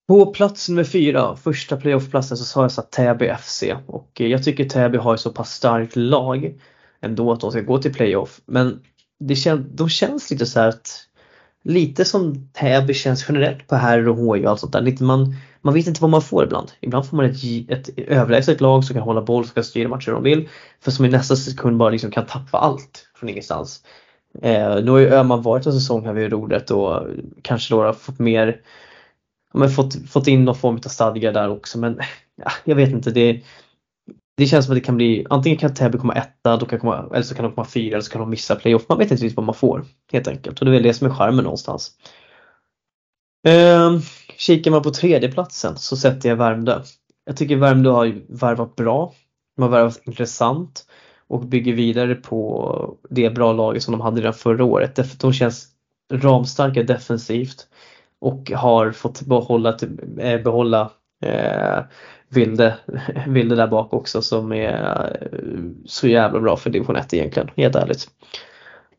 På plats nummer fyra, första playoffplatsen, så sa jag satt Täby FC och jag tycker Täby har ett så pass starkt lag ändå att de ska gå till playoff. Men det kän, de känns lite så här att lite som Täby känns generellt på herr och HJ och allt sånt där. man, man vet inte vad man får ibland. Ibland får man ett, ett överlägset lag som kan hålla boll, som kan styra matcher de vill. För som i nästa sekund bara liksom kan tappa allt från ingenstans. Eh, nu har ju Öhman varit en säsong här vid rodret och kanske då har fått mer men fått, fått in någon form av stadga där också men ja, jag vet inte. Det, det känns som att det kan bli antingen kan Täby komma etta då kan komma, eller så kan de komma fyra eller så kan de missa playoff. Man vet inte riktigt vad man får helt enkelt och det är väl det som är charmen någonstans. Eh, kikar man på tredjeplatsen så sätter jag Värmdö. Jag tycker Värmdö har värvat bra. De har värvat intressant och bygger vidare på det bra laget som de hade redan förra året. De känns ramstarka defensivt och har fått behålla, eh, behålla eh, Vilde, Vilde (laughs) där bak också som är eh, så jävla bra för division 1 egentligen, helt ärligt.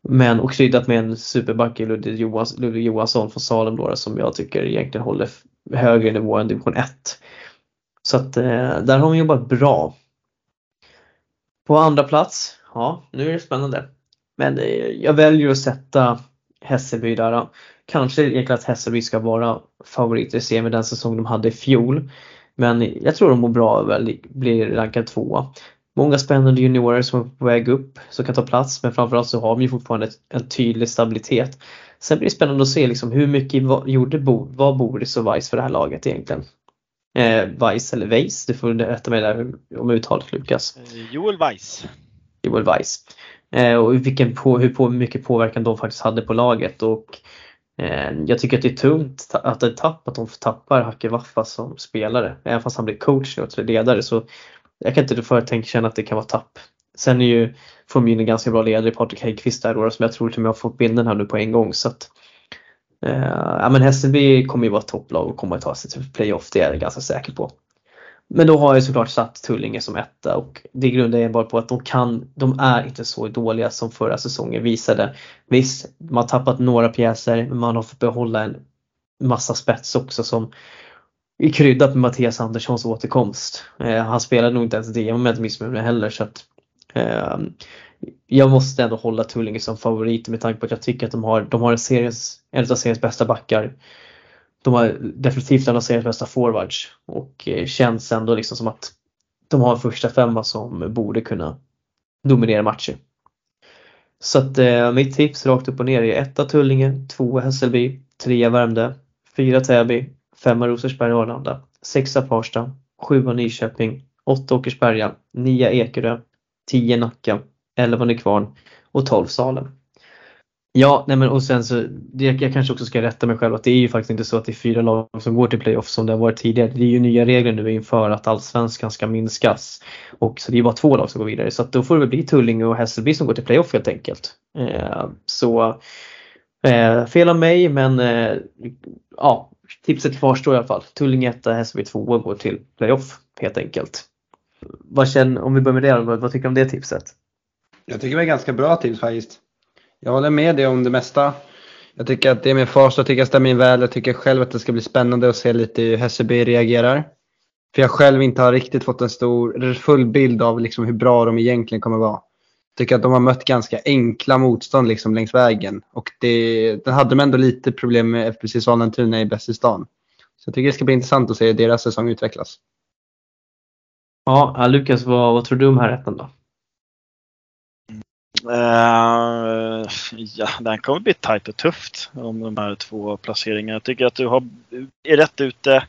Men och kryddat med en superback i Ludvig Johansson, Ludvig Johansson från Salem då, som jag tycker egentligen håller högre nivå än division 1. Så att eh, där har de jobbat bra. På andra plats, ja nu är det spännande. Men eh, jag väljer att sätta Hässelby där. Kanske egentligen att Hässelby ska vara favoriter i serien med den säsong de hade i fjol. Men jag tror de mår bra av att bli rankad tvåa. Många spännande juniorer som är på väg upp som kan ta plats men framförallt så har vi fortfarande en tydlig stabilitet. Sen blir det spännande att se liksom hur mycket gjorde Bo, var Boris och Weiss för det här laget egentligen. Eh, Weiss eller Weiss, du får rätta mig där om uttalet Lukas. Eh, Joel Weiss. Joel Weiss. Eh, och vilken på, hur på, mycket påverkan de faktiskt hade på laget och eh, jag tycker att det är tungt att det är tapp att de tappar Hacke Waffa som spelare. Även fast han blir coach nu och ledare så jag kan inte för tänka känna att det kan vara tapp. Sen är ju, får de in en ganska bra ledare, Patrik Häggkvist där då, som jag tror till och med har fått bilden här nu på en gång. Så att, Eh, ja men Hässelby kommer ju vara ett topplag och kommer att ta sig till playoff, det är jag ganska säker på. Men då har jag såklart satt Tullinge som etta och det grundar jag bara på att de kan, de är inte så dåliga som förra säsongen visade. Visst, man har tappat några pjäser men man har fått behålla en massa spets också som är kryddat med Mattias Anderssons återkomst. Eh, han spelade nog inte ens det om jag inte missminner mig heller så att eh, jag måste ändå hålla Tullinge som favorit med tanke på att jag tycker att de har, de har en, series, en av seriens bästa backar. De har definitivt en av seriens bästa forwards och eh, känns ändå liksom som att de har en första femma som borde kunna dominera matcher. Så att eh, mitt tips rakt upp och ner är 1 Tullinge, 2 Hässelby, 3 Värmdö, 4 Täby, 5 Rosersberg och Arlanda, 6 Farsta, 7 Nyköping, 8 Åkersberga, 9 Ekerö, 10 Nacka elva Nykvarn och tolv Salem. Ja, nej men och sen så, det, jag kanske också ska rätta mig själv att det är ju faktiskt inte så att det är fyra lag som går till playoff som det har varit tidigare. Det är ju nya regler nu inför att allsvenskan ska minskas. Och så det är bara två lag som går vidare. Så att då får det väl bli Tullinge och Hässelby som går till playoff helt enkelt. Eh, så eh, fel av mig men eh, ja, tipset kvarstår i alla fall. Tullinge 1, Hässelby 2 går till playoff helt enkelt. Vad känner, om vi börjar med det, vad tycker du om det tipset? Jag tycker det är ganska bra tips faktiskt. Jag håller med dig om det mesta. Jag tycker att det med Farsta tycker jag stämmer in väl. Jag tycker själv att det ska bli spännande att se lite hur Hässelby reagerar. För jag själv inte har riktigt fått en stor, full bild av liksom hur bra de egentligen kommer vara. Jag tycker att de har mött ganska enkla motstånd liksom längs vägen. Och det, den hade de ändå lite problem med FBC Sollentuna i bäst i stan. Så jag tycker det ska bli intressant att se hur deras säsong utvecklas. Ja, Lukas, vad, vad tror du om här rätten då? Uh, ja, den kommer bli tajt och tufft om de här två placeringarna. Jag tycker att du har, är rätt ute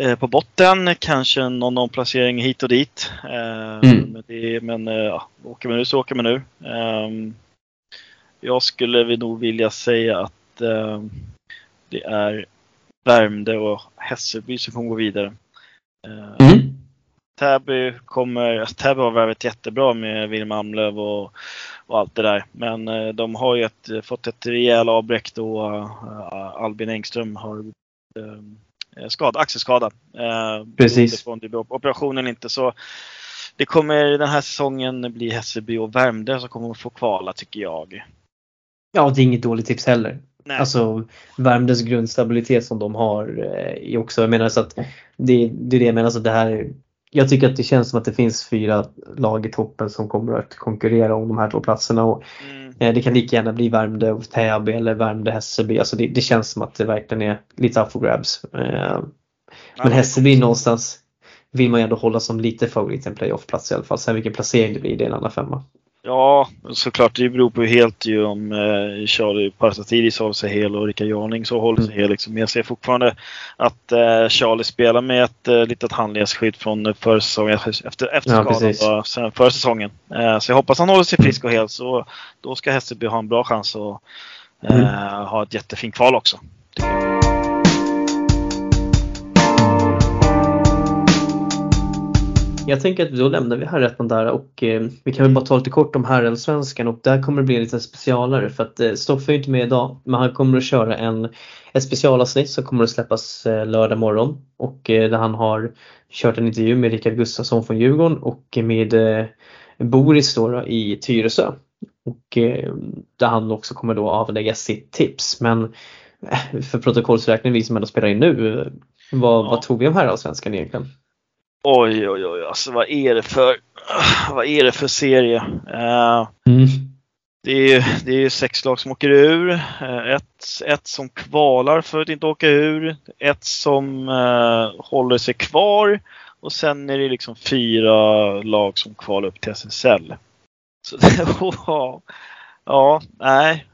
uh, på botten. Kanske någon, någon placering hit och dit. Uh, mm. Men, det, men uh, åker man nu så åker man nu. Jag skulle nog vilja säga att eh, det är Värmdö och Hässelby som kommer gå vidare. Eh, Mm. Täby kommer, alltså Täby har värvat jättebra med Wilhelm Amlöv och, och allt det där. Men eh, de har ju ett, fått ett rejält avbräck då eh, Albin Engström har eh, axelskada. Eh, Precis. beroende på om Operationen inte så. Det kommer den här säsongen bli Hässelby och Värmdö som kommer att få kvala tycker jag. Ja, det är inget dåligt tips heller. Nej. Alltså Värmdös grundstabilitet som de har eh, är också, jag menar så att det, det är det jag menar så att det här jag tycker att det känns som att det finns fyra lag i toppen som kommer att konkurrera om de här två platserna och Mm. eh, det kan lika gärna bli Värmdö och Täby eller Värmdö Hässelby. Alltså det, det känns som att det verkligen är lite up for grabs. Eh, men Hässelby någonstans vill man ju ändå hålla som lite favorit en playoff-plats i alla fall. Sen vilken placering det blir det är en annan femma. Ja, såklart. Det beror på helt ju om eh, Charlie Parsatidis håller sig hel och Rickard Jarning så håller sig hel. Liksom. Men jag ser fortfarande att eh, Charlie spelar med ett eh, litet handledsskydd från förra säsongen efter, efter Ja, skadan då, sen förra säsongen. Eh, så jag hoppas han håller sig frisk och hel så då ska Hässelby ha en bra chans att eh, Mm. ha ett jättefint kval också. Jag tänker att då lämnar vi herrettan där och eh, vi kan väl bara ta lite kort om herrallsvenskan och där kommer det bli lite specialare för att eh, Stoffe är inte med idag men han kommer att köra en, ett specialavsnitt som kommer att släppas eh, lördag morgon och eh, där han har kört en intervju med Rickard Gustafsson från Djurgården och med eh, Boris då, då i Tyresö. Och eh, där han också kommer då avlägga sitt tips men eh, för protokollsräkning vi som ändå spelar in nu, vad, Ja. vad tror vi om herrallsvenskan egentligen? Oj, oj, oj. Alltså vad är det för, vad är det för serie? Eh, Mm. Det är, ju- det är sex lag som åker ur. Eh, Ett, ett som kvalar för att inte åka ur. Ett som eh, håller sig kvar. Och sen är det liksom fyra lag som kvalar upp till SSL. Så, wow. (laughs) Ja, nej.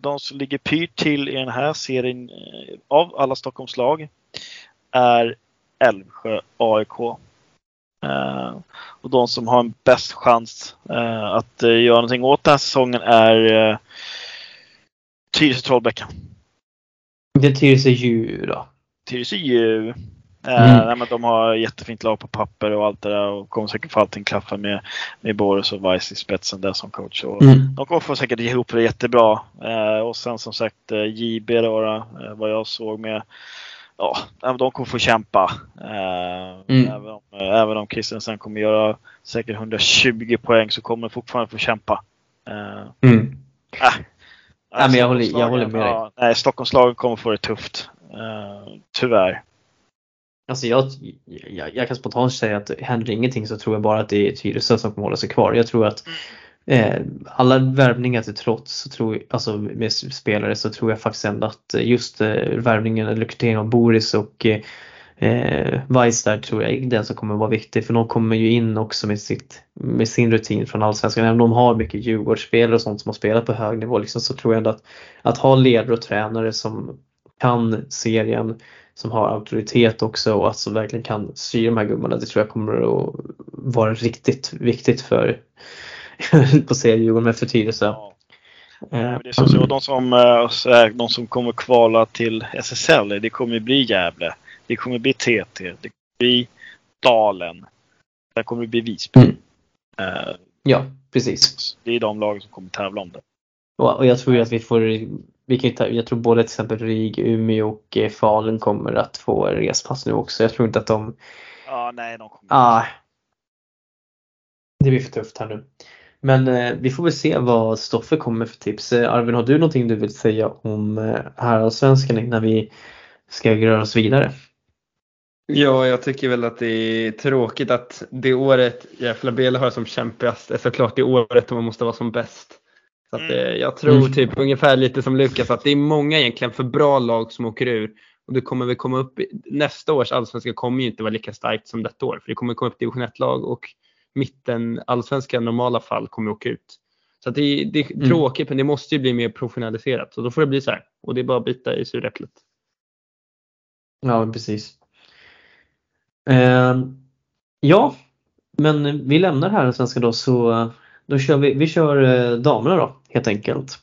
De som ligger pyrt till i den här serien av alla Stockholmslag är Älvsjö AIK. Eh, och de som har en bäst chans eh, att eh, göra någonting åt den här säsongen är Tyresö Trollbäcken. Det Tyresö ju då. Tyresö ju. Eh, Mm. de har jättefint lag på papper och allt det där och kommer säkert få allting klaffa med, med Boris och Weiss i spetsen där som coach. Och Mm. De kommer få säkert ihop det jättebra. Och sen som sagt JB då, vad jag såg med Ja, de kommer få kämpa. Eh, Mm. även, om, eh, även om Christensen kommer göra säkert 120 poäng så kommer de fortfarande få kämpa. Eh, Mm. äh, Nej, men jag håller- jag håller med dig. ja, Nej, Stockholmslagen kommer få det tufft. Eh, tyvärr. Alltså jag, jag, jag kan spontant säga att händer ingenting så tror jag bara att det är Tyresö som kommer hålla sig kvar. Jag tror att eh, alla värvningar till trots, så tror, alltså med spelare, så tror jag faktiskt ändå att eh, just eh, värvningen, eller rekryteringen av Boris och eh, eh, Weiss där tror jag är den som kommer vara viktig för de kommer ju in också med, sitt, med sin rutin från Allsvenskan. Även om de har mycket Djurgårdsspelare och sånt som har spelat på hög nivå liksom, så tror jag ändå att, att ha ledare och tränare som kan serien, som har auktoritet också och alltså verkligen kan styra de här gubbarna. Det tror jag kommer att vara riktigt viktigt för (laughs) på att säga Djurgården men för Tyresö. Ja. Eh, Men Det är så, så de, som, eh, de som kommer kvala till SSL, det kommer bli Gävle. Det kommer bli TT. Det kommer bli Dalen. Det kommer bli Visby. Mm. Eh, Ja, precis. Det är de lagen som kommer tävla om det. Och, jag tror att vi får, vi kan ju ta, jag tror både till exempel RIG, Umeå och Falun kommer att få respass nu också. Jag tror inte att de, Ja, nej, de kommer ah, det blir för tufft här nu. Men eh, vi får väl se vad Stoffe kommer för tips. Eh, Arvin, har du någonting du vill säga om eh, herrallsvenskan innan vi ska röra oss vidare? Ja, jag tycker väl att det är tråkigt att det året Gefle Bele har som kämpigast är såklart det året då man måste vara som bäst. Så att, eh, jag tror Mm. typ ungefär lite som Lukas att det är många egentligen för bra lag som åker ur. Och det kommer väl komma upp, i- nästa års allsvenska kommer ju inte vara lika starkt som detta år. För det kommer komma upp division 1-lag och mitten allsvenska normala fall kommer åka ut. Så det, är- det är Mm. tråkigt men det måste ju bli mer professionaliserat. Så då får det bli så här. Och det är bara att bita i suräpplet. Ja, precis. Eh, ja, men vi lämnar här den svenska då så då kör vi, vi kör eh, damerna då helt enkelt.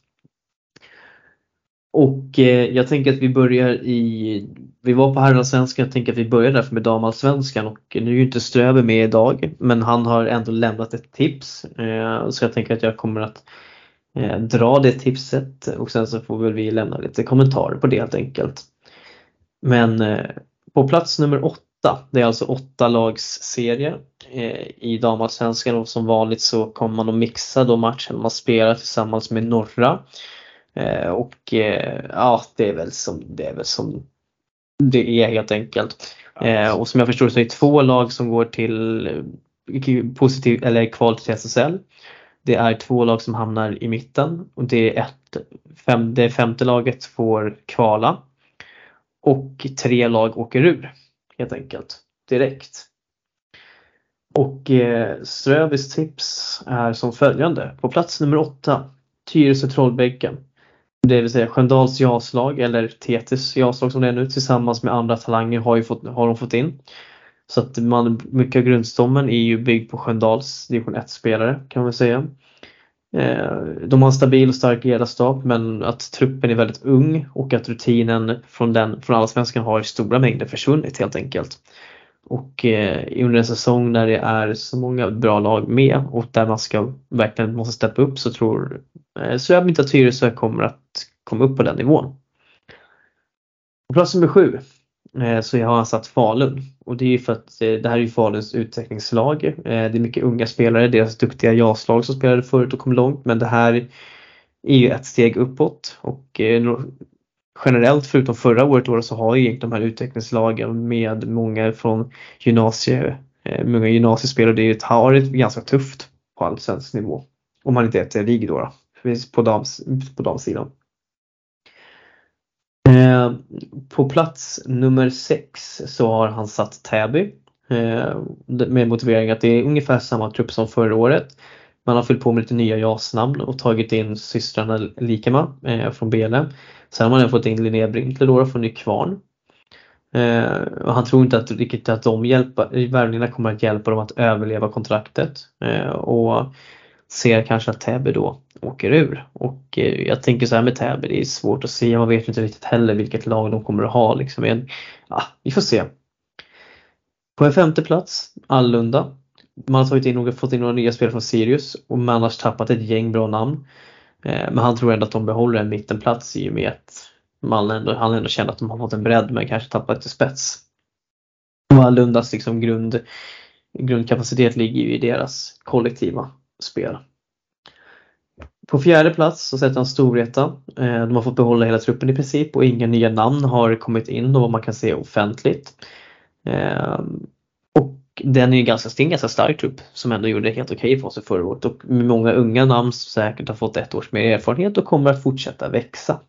Och eh, jag tänker att vi börjar i, vi var på herrallsvenskan, jag tänker att vi börjar därför med damallsvenskan och nu är ju inte Ströber med idag men han har ändå lämnat ett tips. Eh, så jag tänker att jag kommer att eh, dra det tipset och sen så får väl vi lämna lite kommentarer på det helt enkelt. Men eh, på plats nummer åtta, det är alltså åtta lags serie eh, i damallsvenskan och som vanligt så kommer man att mixa då matchen man spelar tillsammans med norra. Eh, och eh, ja, det är väl som det är väl som det är helt enkelt. Eh, och som jag förstår så är det två lag som går till positiv eller kval till SSL. Det är två lag som hamnar i mitten och det är ett, fem, det femte laget får kvala. Och tre lag åker ur helt enkelt direkt. Och eh, Ströbys tips är som följande. På plats nummer åtta Tyresö Trollbäcken. Det vill säga Sköndals jaslag eller TTs jaslag som det är nu tillsammans med andra talanger har, ju fått, har de fått in. Så att man, mycket av grundstommen är ju byggd på Sköndals division 1-spelare kan man säga. Eh, de har en stabil och stark ledarstab men att truppen är väldigt ung och att rutinen från, den, från allsvenskan har i stora mängder försvunnit helt enkelt. Och eh, under en säsong när det är så många bra lag med och där man ska verkligen måste steppa upp så tror eh, så jag inte att Tyresö kommer att komma upp på den nivån. På plats nummer sju eh, så har han satt Falun och det är ju för att eh, det här är ju Faluns utvecklingslag. Eh, det är mycket unga spelare, deras duktiga jaslag som spelade förut och kom långt men det här är ju ett steg uppåt och eh, generellt förutom förra året då, så har ju de här utvecklingslagen med många från gymnasie, eh, många gymnasiespelare, det har varit ganska tufft på allsvensk nivå. Om man inte heter RIG då, då på, dams, på damsidan. Eh, på plats nummer 6 så har han satt Täby eh, med motivering att det är ungefär samma trupp som förra året. Man har fyllt på med lite nya JAS-namn och tagit in systrarna Likema eh, från BLM. Sen har man även fått in Linnea Brinkler då från Nykvarn. Eh, och han tror inte att, riktigt att de hjälpa, värvningarna kommer att hjälpa dem att överleva kontraktet. Eh, och ser kanske att Täby då åker ur. Och eh, jag tänker så här med Täby, det är svårt att se. Man vet inte riktigt heller vilket lag de kommer att ha. Liksom. Men, ja, vi får se. På en femte plats, Allunda. Man har tagit in, fått in några nya spelare från Sirius och man har tappat ett gäng bra namn. Eh, men han tror ändå att de behåller en mittenplats i och med att man ändå, han ändå känner att de har fått en bredd men kanske tappat lite spets. Och Lundas liksom grund, grundkapacitet ligger ju i deras kollektiva spel. På fjärde plats så sätter han Storvreta. Eh, de har fått behålla hela truppen i princip och inga nya namn har kommit in och vad man kan se offentligt. Eh, den är ju ganska, en ganska stark trupp som ändå gjorde helt okej okay för sig förra året och med många unga namn som säkert har fått ett års mer erfarenhet och kommer att fortsätta växa.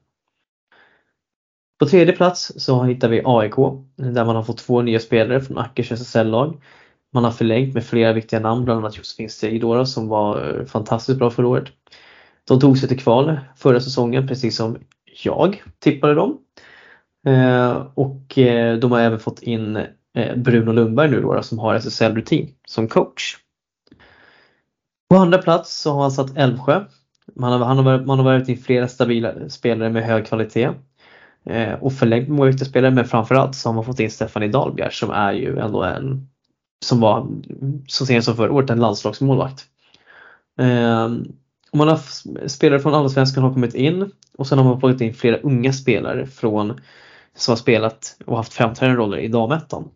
På tredje plats så hittar vi AIK där man har fått två nya spelare från Ackers SSL-lag. Man har förlängt med flera viktiga namn, bland annat Josefin Seidora som var eh, fantastiskt bra förra året. De tog sig till kval förra säsongen precis som jag tippade dem. Eh, och eh, de har även fått in Eh, Bruno Lundberg nu då, som har SSL-rutin som coach. På andra plats så har han satt Älvsjö. Man har, han har, man har varit in flera stabila spelare med hög kvalitet eh, och förlängt många viktiga spelare men framförallt så har man fått in Stefanie Dahlbjer som är ju ändå en som var så sent som förra året en landslagsmålvakt. Eh, man har spelare från Allsvenskan har kommit in och sen har man fått in flera unga spelare från som har spelat och haft framträdande roller i damettan.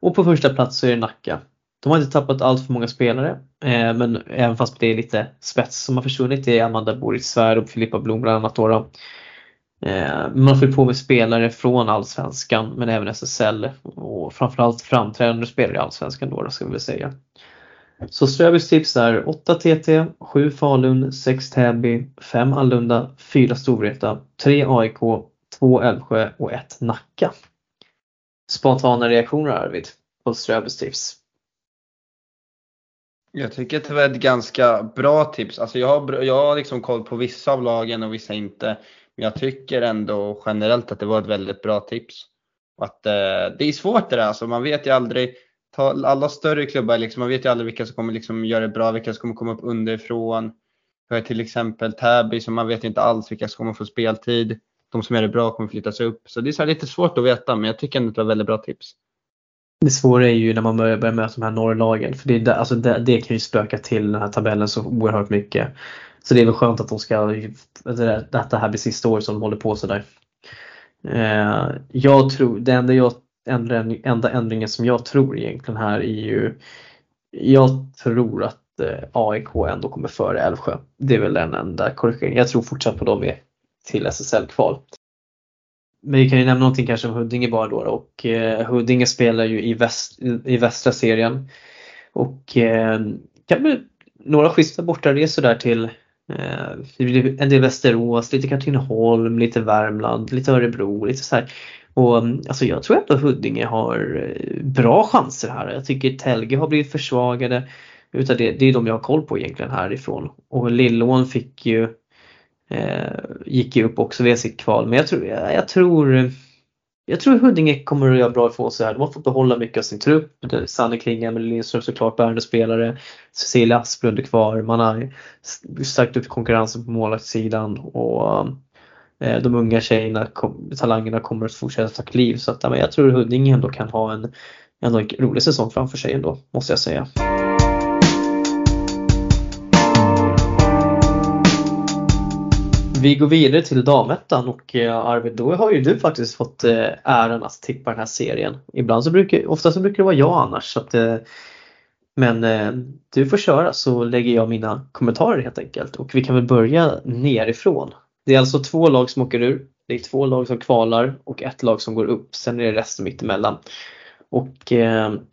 Och på första plats så är det Nacka. De har inte tappat allt för många spelare, eh, men även fast det är lite spets som har försvunnit. Det är Amanda Boris Svärd och Filippa Blom bland annat. Då, då. Eh, man fyller på med spelare från Allsvenskan men även SSL och framförallt framträdande spelare i Allsvenskan då, då ska vi väl säga. Så Ströbys tips är 8 TT, 7 Falun, 6 Täby, 5 Allunda, 4 Storvreta, 3 AIK, 2 Älvsjö och 1 Nacka spontana reaktioner Arvid på Ströbys tips? Jag tycker att det var ett ganska bra tips. Alltså jag har, jag har liksom koll på vissa av lagen och vissa inte. Men jag tycker ändå generellt att det var ett väldigt bra tips. Och att, eh, det är svårt det där alltså. Man vet ju aldrig. Ta alla större klubbar, liksom, man vet ju aldrig vilka som kommer liksom göra det bra, vilka som kommer komma upp underifrån. Vi har till exempel Täby som man vet inte alls vilka som kommer få speltid. De som gör det bra kommer flyttas upp. Så det är så lite svårt att veta men jag tycker ändå att det var väldigt bra tips. Det svåra är ju när man börjar, börjar möta de här norrlagen. För det, alltså det, det kan ju spöka till den här tabellen så oerhört mycket. Så det är väl skönt att de ska, alltså att det här blir sista året som de håller på sådär. Eh, jag tror, det enda, jag, enda, ändringen som jag tror egentligen här är ju Jag tror att eh, AIK ändå kommer före Älvsjö. Det är väl den enda korrigeringen. Jag tror fortsatt på dem till SSL-kval. Men vi kan ju nämna någonting kanske om Huddinge bara då och eh, Huddinge spelar ju i, väst, i västra serien. Och eh, kan bli några schyssta bortaresor där till eh, en del Västerås, lite Katrineholm, lite Värmland, lite Örebro, lite så här. Och alltså jag tror ändå Huddinge har eh, bra chanser här. Jag tycker Telge har blivit försvagade. Utav det, det är de jag har koll på egentligen härifrån. Och Lillån fick ju Eh, gick ju upp också via sitt kval. Men jag tror, jag, jag tror jag tror Huddinge kommer att göra bra ifrån sig här. De har fått behålla mycket av sin trupp. Sanne Kling, Emelie Lindström såklart bärande spelare. Cecilia Asplund är kvar. Man har stärkt upp konkurrensen på målvaktssidan och eh, de unga tjejerna, talangerna kommer att fortsätta ta kliv. Så att, jag tror Huddinge ändå kan ha en, en rolig säsong framför sig ändå, måste jag säga. Vi går vidare till damettan och eh, Arvid, då har ju du faktiskt fått eh, äran att tippa den här serien. Ibland så brukar, ofta så brukar det vara jag annars. Så att, eh, men du får köra så lägger jag mina kommentarer helt enkelt. Och vi kan väl börja nerifrån. Det är alltså två lag som åker ur. Det är två lag som kvalar och ett lag som går upp. Sen är det resten mittemellan. Och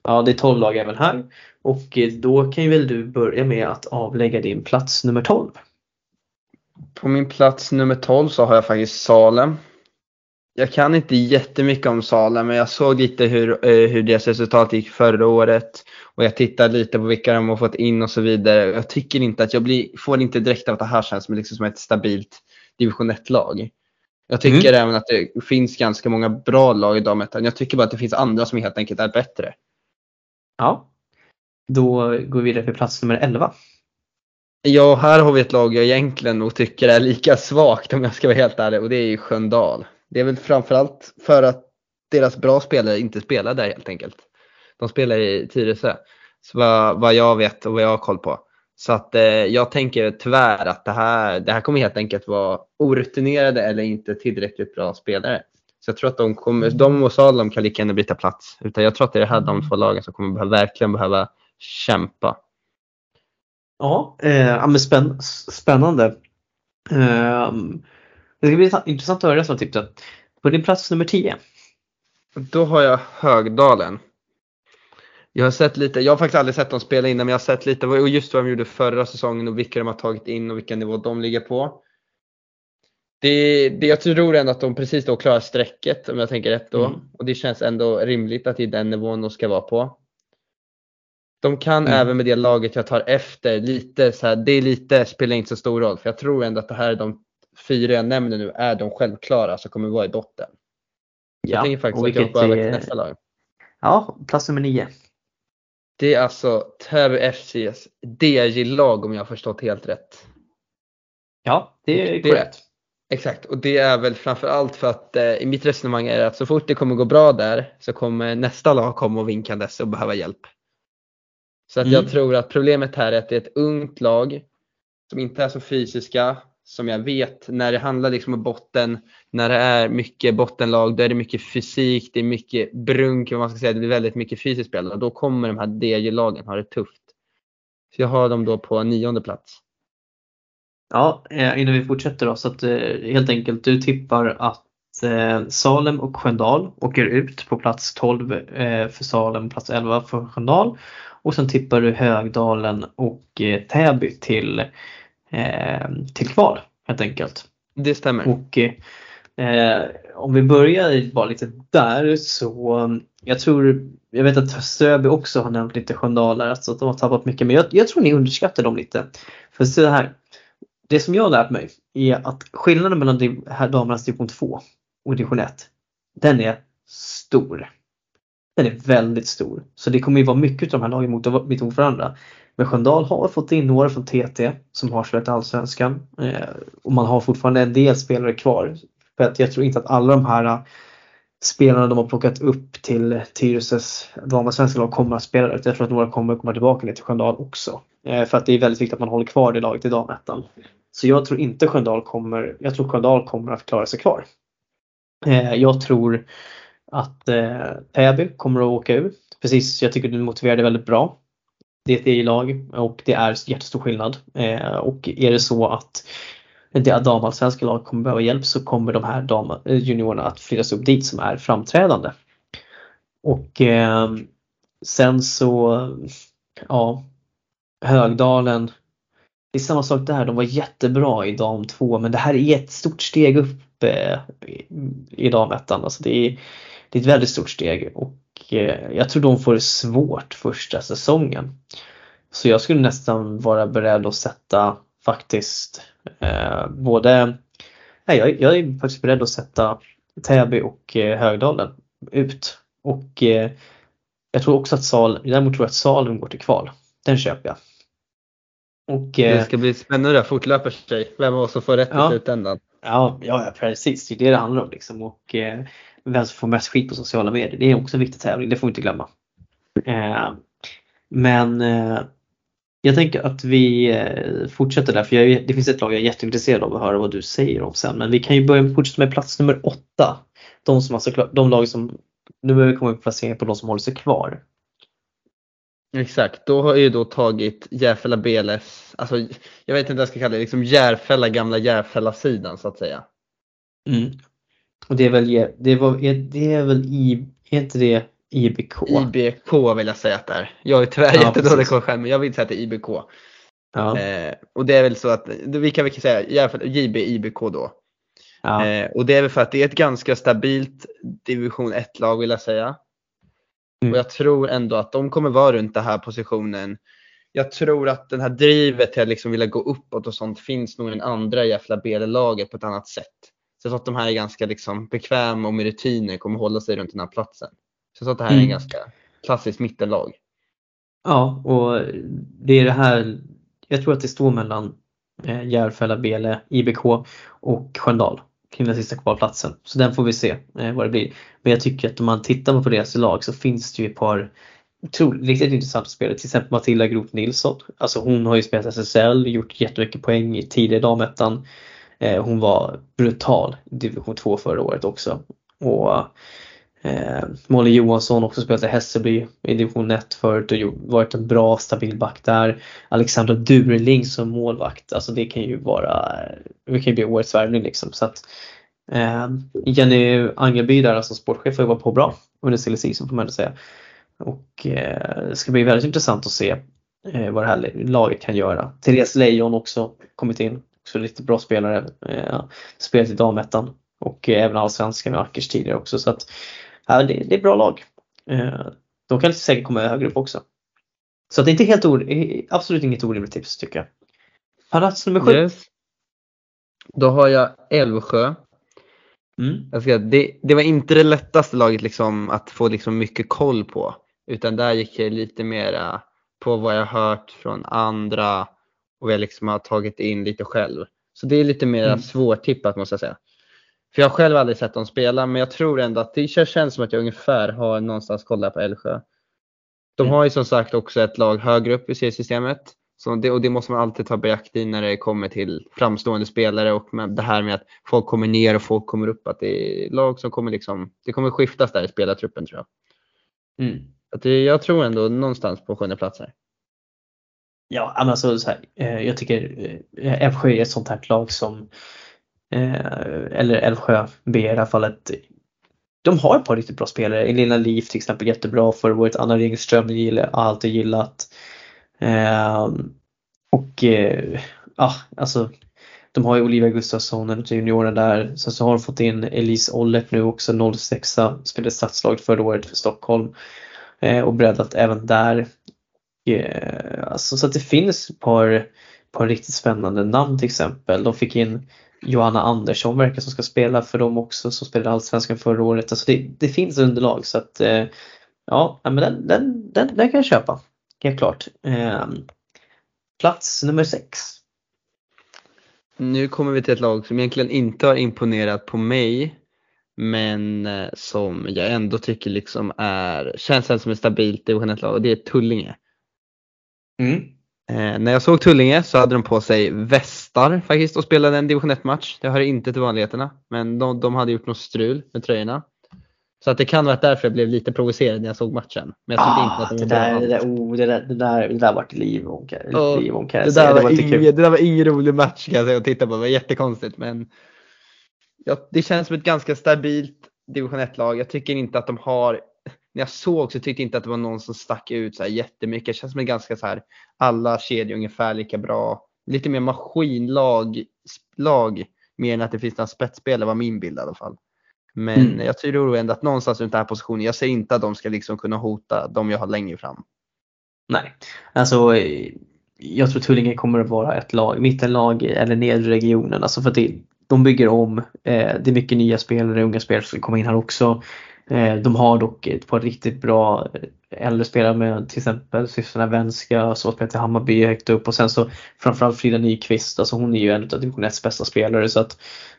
ja, det är 12 lag även här. Och då kan ju väl du börja med att avlägga din plats nummer 12. På min plats nummer 12 så har jag faktiskt Salem. Jag kan inte jättemycket om Salem men jag såg lite hur, eh, hur deras resultat gick förra året och jag tittade lite på vilka de har fått in och så vidare. Jag tycker inte att jag blir, får inte direkt av att det här känns som, liksom som ett stabilt division 1-lag. Jag tycker mm. även att det finns ganska många bra lag i damettan. Jag tycker bara att det finns andra som helt enkelt är bättre. Ja, då går vi vidare till plats nummer 11. Ja, här har vi ett lag jag egentligen nog tycker är lika svagt om jag ska vara helt ärlig och det är ju Sköndal. Det är väl framförallt för att deras bra spelare inte spelar där helt enkelt. De spelar i Tyresö, så vad, vad jag vet och vad jag har koll på. Så att eh, jag tänker tyvärr att det här, det här kommer helt enkelt vara orutinerade eller inte tillräckligt bra spelare. Så jag tror att de, kommer, de och Salem kan lika gärna byta plats. Utan jag tror att det är det här de två lagen som kommer behöva, verkligen behöva kämpa. Ja, eh, men spänn, spännande. Eh, det ska bli intressant att höra resten av tipsen. På din plats nummer 10? Då har jag Högdalen. Jag har sett lite, jag har faktiskt aldrig sett dem spela innan men jag har sett lite och just vad de gjorde förra säsongen och vilka de har tagit in och vilken nivå de ligger på. Det, det, jag tror ändå att de precis då klarar strecket om jag tänker rätt då. Mm. Och det känns ändå rimligt att det är den nivån de ska vara på. De kan mm. även med det laget jag tar efter lite så här, det är lite, spelar inte så stor roll för jag tror ändå att det här är de fyra jag nämner nu är de självklara som kommer vara i botten. Ja, jag tänker faktiskt att jag går över till nästa lag. Ja, plats nummer nio. Det är alltså Täby FCs DJ-lag om jag har förstått helt rätt. Ja, det är korrekt. Exakt, och det är väl framförallt för att eh, i mitt resonemang är det att så fort det kommer gå bra där så kommer nästa lag komma och vinkandes och behöva hjälp. Så att mm. jag tror att problemet här är att det är ett ungt lag som inte är så fysiska som jag vet när det handlar liksom om botten, när det är mycket bottenlag, då är det mycket fysik, det är mycket brunk, man ska säga, det blir väldigt mycket fysiskt spel och då kommer de här DJ-lagen ha det tufft. Så jag har dem då på nionde plats. Ja, eh, innan vi fortsätter då så att eh, helt enkelt du tippar att eh, Salem och Sköndal åker ut på plats 12 för Salem, plats 11 för Sköndal och sen tippar du Högdalen och eh, Täby till, eh, till kval helt enkelt. Det stämmer. Och eh, om vi börjar bara lite där så jag tror, jag vet att Söby också har nämnt lite Sköndalare, alltså att de har tappat mycket men jag, jag tror ni underskattar dem lite. För så här, det som jag har lärt mig är att skillnaden mellan damernas division 2 och division 1 den är stor. Den är väldigt stor. Så det kommer ju vara mycket av de här lagen mot, mot varandra. Men Sköndal har fått in några från TT som har spelat Allsvenskan eh, och man har fortfarande en del spelare kvar. För att jag tror inte att alla de här eh, spelarna de har plockat upp till Tyresös damallsvenska lag kommer att spela där. Jag tror att några kommer komma tillbaka ner till Sköndal också. Eh, för att det är väldigt viktigt att man håller kvar det laget i damettan. Så jag tror inte Sköndal kommer, jag tror Sköndal kommer att klara sig kvar. Eh, jag tror att eh, Täby kommer att åka ur. Precis, jag tycker du motiverade väldigt bra. Det är ett E-lag och det är jättestor skillnad. Eh, och är det så att det damallsvenska lag kommer behöva hjälp så kommer de här dam, eh, juniorerna att flyttas upp dit som är framträdande. Och eh, sen så, ja, Högdalen. Det är samma sak där, de var jättebra i dam 2 men det här är ett stort steg upp eh, i damettan. Alltså det, är, det är ett väldigt stort steg och eh, jag tror de får det svårt första säsongen. Så jag skulle nästan vara beredd att sätta faktiskt eh, både, nej, jag, jag, är faktiskt beredd att sätta Täby och eh, Högdalen ut. Och eh, jag tror också att Sal, däremot tror jag att Salem går till kval. Den köper jag. Och, eh, det ska bli spännande att fortlöper sig. Vem av oss som får rätt ja, i slutändan. Ja, ja, precis. Det är det det handlar om. Liksom. Och eh, vem som får mest skit på sociala medier. Det är också en viktig tävling, det får vi inte glömma. Eh, men eh, jag tänker att vi eh, fortsätter där för jag, det finns ett lag jag är jätteintresserad av att höra vad du säger om sen. Men vi kan ju börja med fortsätta med plats nummer åtta. De, som alltså, de lag som, nu behöver vi komma upp placeringar på de som håller sig kvar. Exakt, då har jag ju då tagit Järfälla BLS, alltså jag vet inte vad jag ska kalla det, liksom Järfälla gamla Järfälla-sidan så att säga. Mm. Och det är väl, det, var, det är väl i, inte det IBK? IBK vill jag säga att det är. Jag är tyvärr ja, jättedålig på själv men jag vill säga att det är IBK. Ja. Eh, och det är väl så att, vi kan väl säga i alla fall JB IBK då. Ja. Eh, och det är väl för att det är ett ganska stabilt division 1-lag vill jag säga. Mm. Och jag tror ändå att de kommer vara runt den här positionen. Jag tror att den här drivet till att liksom vilja gå uppåt och sånt finns nog i den andra jävla BL-laget på ett annat sätt. Så jag tror att de här är ganska liksom bekväma och med rutiner kommer hålla sig runt den här platsen. Så jag tror att det här är en mm. ganska klassiskt mittenlag. Ja, och det är det här. Jag tror att det står mellan eh, Järfälla, Bele, IBK och Sköndal kring den sista kvalplatsen. Så den får vi se eh, vad det blir. Men jag tycker att om man tittar på deras lag så finns det ju ett par otroligt, riktigt intressanta spelare. Till exempel Matilda Groth Nilsson. Alltså hon har ju spelat SSL, gjort jättemycket poäng i tidigare damettan. Eh, hon var brutal i division 2 förra året också. Och Eh, Molly Johansson också spelat i Hässelby i division 1 förut och varit en bra stabil back där. Alexandra Durling som målvakt, alltså det kan ju vara, det kan ju bli årets värvning liksom. Så att, eh, Jenny Angelby där som sportchef har varit på bra under silly season får man ändå säga. Och eh, det ska bli väldigt intressant att se eh, vad det här laget kan göra. Therese Lejon också kommit in, också lite bra spelare. Eh, spelat i damettan och eh, även allsvenskan med Ackers tidigare också. Så att, ja, det, det är bra lag. Eh, de kan säkert komma högre upp också. Så det är inte helt or absolut inget orimligt tips tycker jag. Plats nummer sju. Yes. Då har jag Älvsjö. Mm. Jag ska, det, det, var inte det lättaste laget liksom att få liksom mycket koll på. Utan där gick jag lite mera på vad jag hört från andra och jag liksom har tagit in lite själv. Så det är lite mer mm. svårtippat måste jag säga. För jag har själv aldrig sett dem spela men jag tror ändå att det känns som att jag ungefär har någonstans kollat på Älvsjö. De mm. har ju som sagt också ett lag högre upp i seriesystemet. Så det, och det måste man alltid ta beakt i när det kommer till framstående spelare och det här med att folk kommer ner och folk kommer upp. Att det är lag som kommer liksom, det kommer skiftas där i spelartruppen tror jag. Mm. Att det, jag tror ändå någonstans på sjunde plats här. Ja, annars alltså så här, eh, jag tycker eh, Älvsjö är ett sånt här lag som Eh, eller Älvsjö B i det här fallet. De har ett par riktigt bra spelare. Elina Liv till exempel jättebra förra året. Anna Ringström har alltid gillat. Eh, och eh, ja, alltså de har ju Olivia Gustafsson, en junioren där. Sen så har de fått in Elise Ollert nu också, 06 spelade stadslaget förra året för Stockholm. Eh, och breddat även där. Eh, alltså, så att det finns ett par, par riktigt spännande namn till exempel. De fick in Johanna Andersson verkar som ska spela för dem också som spelade Allsvenskan förra året. Alltså det, det finns underlag så att eh, ja, men den, den, den, den kan jag köpa. Helt klart. Eh, Plats nummer 6. Nu kommer vi till ett lag som egentligen inte har imponerat på mig. Men eh, som jag ändå tycker liksom är, känns som är stabilt i ett lag och det är Tullinge. Mm. Eh, när jag såg Tullinge så hade de på sig västar faktiskt och spelade en division 1-match. Det hör inte till vanligheterna, men de, de hade gjort något strul med tröjorna. Så att det kan vara därför jag blev lite provocerad när jag såg matchen. Men jag tyckte inte att Ah, de det, var där, det, där, oh, det, där, det, där, det där vart liv och Ja, liv och kan jag det, säga. där Det var var kul. det där var ingen rolig match kan jag säga att titta på. Det var jättekonstigt men ja, det känns som ett ganska stabilt division 1-lag. Jag tycker inte att de har, när jag såg så tyckte jag inte att det var någon som stack ut så här jättemycket. Det känns som ett ganska så här, alla kedjor ungefär lika bra. Lite mer maskinlag, lag, mer än att det finns några spetsspelare var min bild i alla fall. Men Mm. jag tror ändå att någonstans runt den här positionen, jag ser inte att de ska liksom kunna hota de jag har längre fram. Nej, alltså jag tror Tullinge kommer att vara ett lag, mittenlag eller nedre regionen. Alltså för att det, de bygger om. Eh, det är mycket nya spelare, unga spelare som kommer in här också. Eh, de har dock ett par riktigt bra eh, äldre spelare med till exempel systrarna Venska, så i Hammarby högt upp och sen så framförallt Frida Nyqvist, alltså hon är ju en av division 1 bästa spelare så att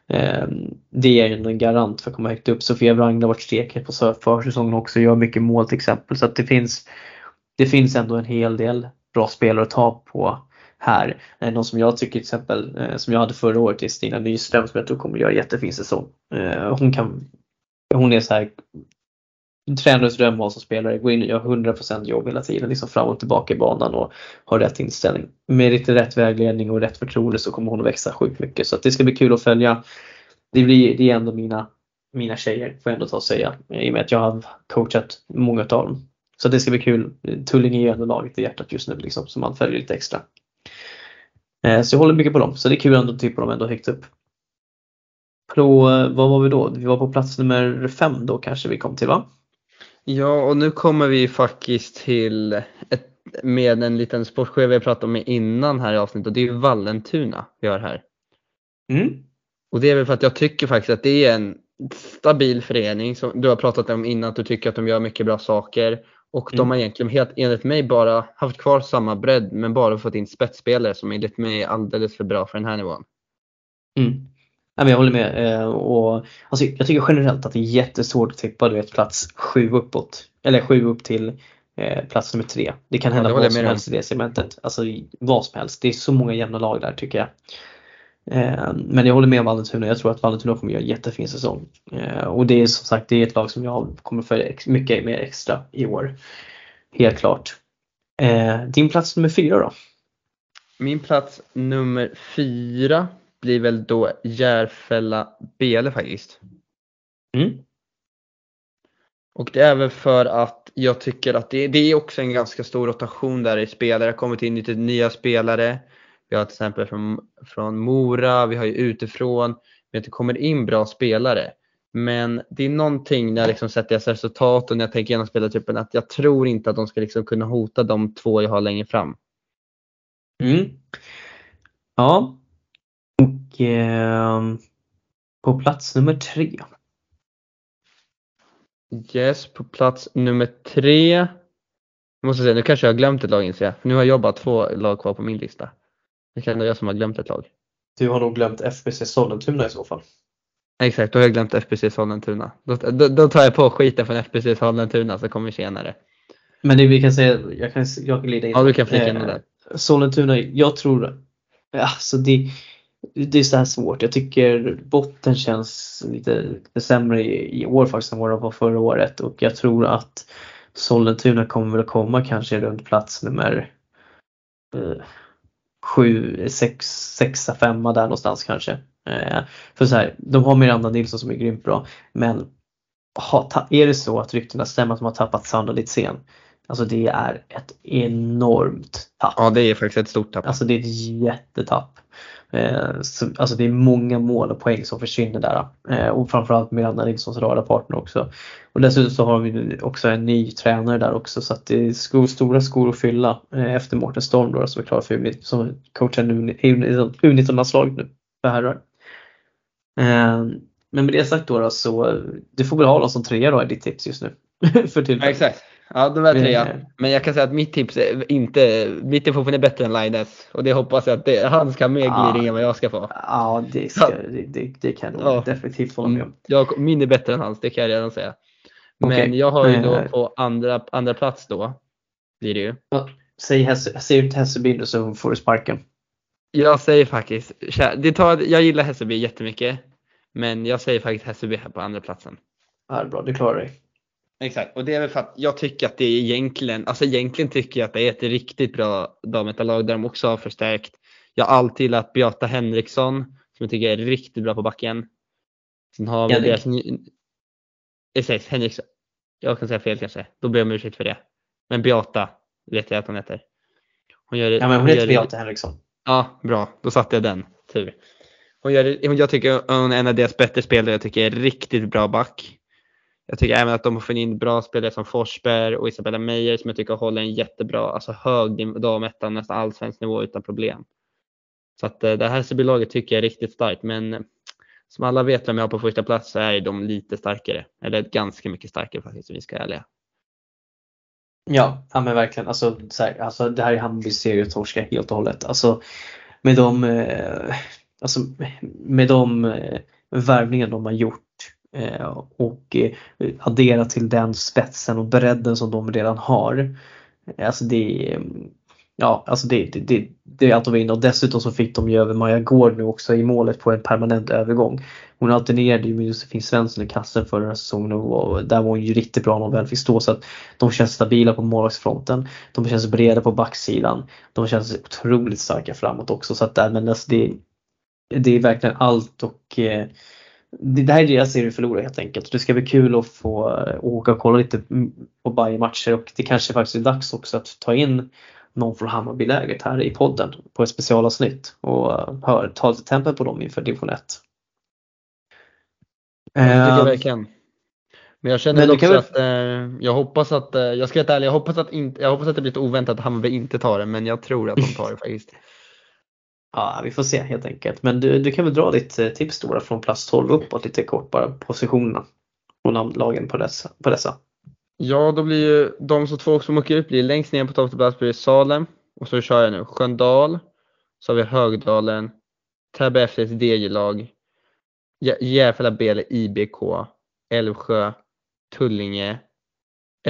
eh, det är ju en garant för att komma högt upp. Sofia Wrangler har varit stekhet på försäsongen också, gör mycket mål till exempel så att det finns det finns ändå en hel del bra spelare att ta på här. Eh, någon som jag tycker till exempel, eh, som jag hade förra året, är Stina Nyström som jag tror kommer göra jättefin säsong. Hon kan, hon är så här tränarens dröm som spelare, gå in och göra 100% jobb hela tiden, liksom fram och tillbaka i banan och ha rätt inställning. Med lite rätt vägledning och rätt förtroende så kommer hon att växa sjukt mycket. Så att det ska bli kul att följa. Det, blir, det är ändå mina, mina tjejer, får jag ändå ta och säga, i och med att jag har coachat många av dem. Så det ska bli kul. Tullinge är ju ändå laget i hjärtat just nu liksom, så man följer lite extra. Eh, så jag håller mycket på dem, så det är kul ändå att tippa dem ändå högt upp. På, vad var vi då? Vi var på plats nummer fem då kanske vi kom till va? Ja, och nu kommer vi faktiskt till ett, med en liten sportchef vi pratade om innan här i avsnittet och det är ju Vallentuna vi har här. Mm. Och det är väl för att jag tycker faktiskt att det är en stabil förening som du har pratat om innan att du tycker att de gör mycket bra saker. Och de Mm. har egentligen helt enligt mig bara haft kvar samma bredd men bara fått in spetsspelare som enligt mig är alldeles för bra för den här nivån. Mm. Ja, men jag håller med. eh, Och, alltså, jag tycker generellt att det är jättesvårt att tippa du vet, plats sju uppåt. Eller sju upp till eh, plats nummer tre. Det kan Ja, hända det håller vad som helst i det segmentet. Alltså vad som helst. Det är så många jämna lag där tycker jag. Eh, men jag håller med om Vallentuna. Jag tror att Vallentuna kommer göra en jättefin säsong. Eh, och det är som sagt det är ett lag som jag kommer följa mycket mer extra i år. Helt klart. Eh, din plats nummer fyra då? Min plats nummer fyra blir väl då Järfälla Bele faktiskt. Mm. Och det är väl för att jag tycker att det, det är också en ganska stor rotation där i spelare. Det har kommit in lite nya spelare. Vi har till exempel från, från Mora, vi har ju utifrån. Men det kommer in bra spelare. Men det är någonting när jag liksom sett deras resultat och när jag tänker igenom spelartypen att jag tror inte att de ska liksom kunna hota de två jag har längre fram. Mm. Ja. Ehm, på plats nummer tre. Yes, på plats nummer tre. Jag måste säga, nu kanske jag har glömt ett lag inser jag. Nu har jag bara två lag kvar på min lista. Det kan vara jag som har glömt ett lag. Du har nog glömt FBC Sollentuna i så fall. Exakt, då har jag glömt FBC Sollentuna. Då, då, då tar jag på skiten från FBC Sollentuna så kommer vi senare. Men det vi kan säga, jag kan, jag kan glida in. Ja, du kan flika in Eh, där. Sollentuna, jag tror, alltså det, det är så här svårt. Jag tycker botten känns lite, sämre i, i år faktiskt än vad det var förra året och jag tror att Sollentuna kommer väl att komma kanske runt plats nummer eh, sju, sex, sexa, femma där någonstans kanske. Eh, för så här, de har Miranda Nilsson som är grymt bra men är det så att ryktena stämmer att de har tappat Sandra Litzén Alltså det är ett enormt tapp. Ja, det är faktiskt ett stort tapp. Alltså det är ett jättetapp. Eh, så, alltså det är många mål och poäng som försvinner där. Eh, och framförallt Miranda Nilssons radarpartner också. Och dessutom så har vi också en ny tränare där också så att det är skor, stora skor att fylla eh, efter Mårten Storm då, som är klar för U19, som coachar U19-landslaget nu för herrar. Eh, men med det sagt då, då så du får väl ha dem som trea då i ditt tips just nu. (laughs) för Ja, exakt. Ja, de är trea. Eh. Men jag kan säga att mitt tips är inte, mitt är fortfarande bättre än Lines. Och det hoppas jag att det, han ska ha mer Ja. gliring än vad jag ska få. Ja, det, ska, det, det, det kan jag Ja. definitivt hålla med om. Mm. Jag, min är bättre än hans, det kan jag redan säga. Men Okej. jag har ju då på andra, andra plats då, blir det ju. Säg, Hesse, säg ut Hässelby nu så får du sparken. Jag säger faktiskt, det tar, jag gillar Hässelby jättemycket. Men jag säger faktiskt Hässelby här på andra platsen. Ja, bra, du klarar dig. Exakt, och det är väl för att jag tycker att det är egentligen, alltså egentligen tycker jag att det är ett riktigt bra dametalag där de också har förstärkt. Jag har alltid gillat Beata Henriksson som jag tycker är riktigt bra på backen. Sen har vi deras ny... Exakt, Henriksson. Jag kan säga fel kanske, då ber jag om ursäkt för det. Men Beata vet jag att hon heter. Hon gör, Ja, men hon gör heter Beata Henriksson. Ja, bra. Då satte jag den. Tur. Hon gör, jag tycker hon är en av deras bättre spelare. Jag tycker är riktigt bra back. Jag tycker även att de har fått in bra spelare som Forsberg och Isabella Meyer som jag tycker håller en jättebra, alltså hög damettan, nästan allsvensk nivå utan problem. Så att eh, det här Hässelby-laget tycker jag är riktigt starkt, men eh, som alla vet vem jag har på första plats så är de lite starkare. Eller ganska mycket starkare faktiskt om vi ska vara ärliga. Ja, ja men verkligen. Alltså, så här, alltså det här är Hammarbys serietorska helt och hållet. Alltså med de, eh, alltså, med de eh, värvningar de har gjort Eh, och eh, addera till den spetsen och bredden som de redan har. Eh, alltså det är Ja, alltså det, det, det, det är allt att vinna och dessutom så fick de ju över Maja Gård nu också i målet på en permanent övergång. Hon alternerade ju med Josefin Svensson i kassen förra säsongen och där var hon ju riktigt bra när hon väl fick stå så att de känns stabila på målvaktsfronten. De känns breda på backsidan. De känns otroligt starka framåt också så att där, men alltså det, det är verkligen allt och eh, det, här är deras serie förlora helt enkelt. Det ska bli kul att få åka och kolla lite på Bayern-matcher och det kanske faktiskt är dags också att ta in någon från Hammarbyläget här i podden på ett specialavsnitt och eh, hör, ta lite tempen på dem inför division 1. Det tycker jag Eh, verkligen. Men jag känner Men också kan att eh, jag hoppas att, eh, jag ska vara ärlig, jag hoppas att, inte, jag hoppas att det blir lite oväntat att Hammarby inte tar det, men jag tror att de tar det (laughs) faktiskt. Ja, vi får se helt enkelt. Men du, du kan väl dra ditt eh, tips då från plats 12 uppåt lite kort bara positionerna och namnlagen på dessa. På dessa. Ja, då blir ju de som två som åker ut blir längst ner på tolfte plats blir det Salem och så kör jag nu Sköndal, så har vi Högdalen, Täby FFs DJ-lag, Järfälla BL IBK, Älvsjö, Tullinge,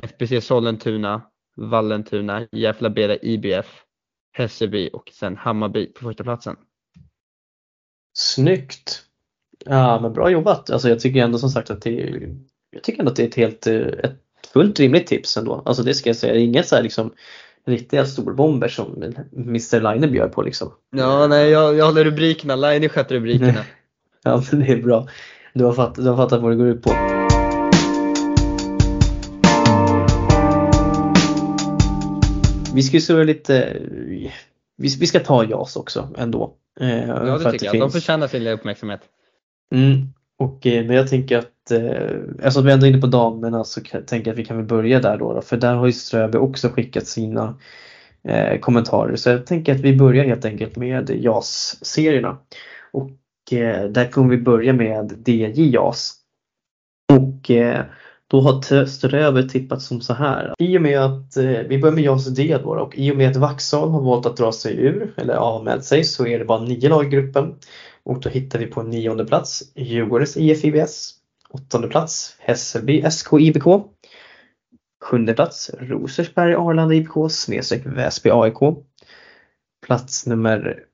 FBC Sollentuna, Vallentuna, Järfälla BL IBF, Hässelby och sen Hammarby på första platsen. Snyggt! Ja men bra jobbat. Alltså jag tycker ändå som sagt att det är, jag tycker ändå att det är ett helt eh, ett fullt rimligt tips ändå. Alltså det ska jag säga. Det är inget så här liksom riktiga storbomber som Mr Line bjöd på liksom. Ja, nej, jag, jag håller rubrikerna. Line sköter rubrikerna. (laughs) Ja men det är bra. Du har fattat, du har fattat vad det går ut på. Vi ska ju surra lite, vi, vi ska ta JAS också ändå. Eh, Ja, det att tycker jag. De finns- förtjänar sin uppmärksamhet. Mm. Och, eh, men jag tänker att eh, eftersom vi ändå är inne på damerna så tänker jag att vi kan väl börja där då. då för där har ju Ströby också skickat sina eh, kommentarer. Så jag tänker att vi börjar helt enkelt med JAS-serierna. Och eh, där kommer vi börja med DJ JAS. Och eh, då har Ströver tippat som så här. I och med att, eh, vi börjar med JAS D då, och i och med att Vaxholm har valt att dra sig ur eller avmält sig så är det bara nio lag i gruppen. Och då hittar vi på nionde plats Djurgårdens IF IBS. Åttonde plats Hässelby SK IBK. Sjunde plats Rosersberg Arlanda IBK snedstreck Väsby AIK. Plats nummer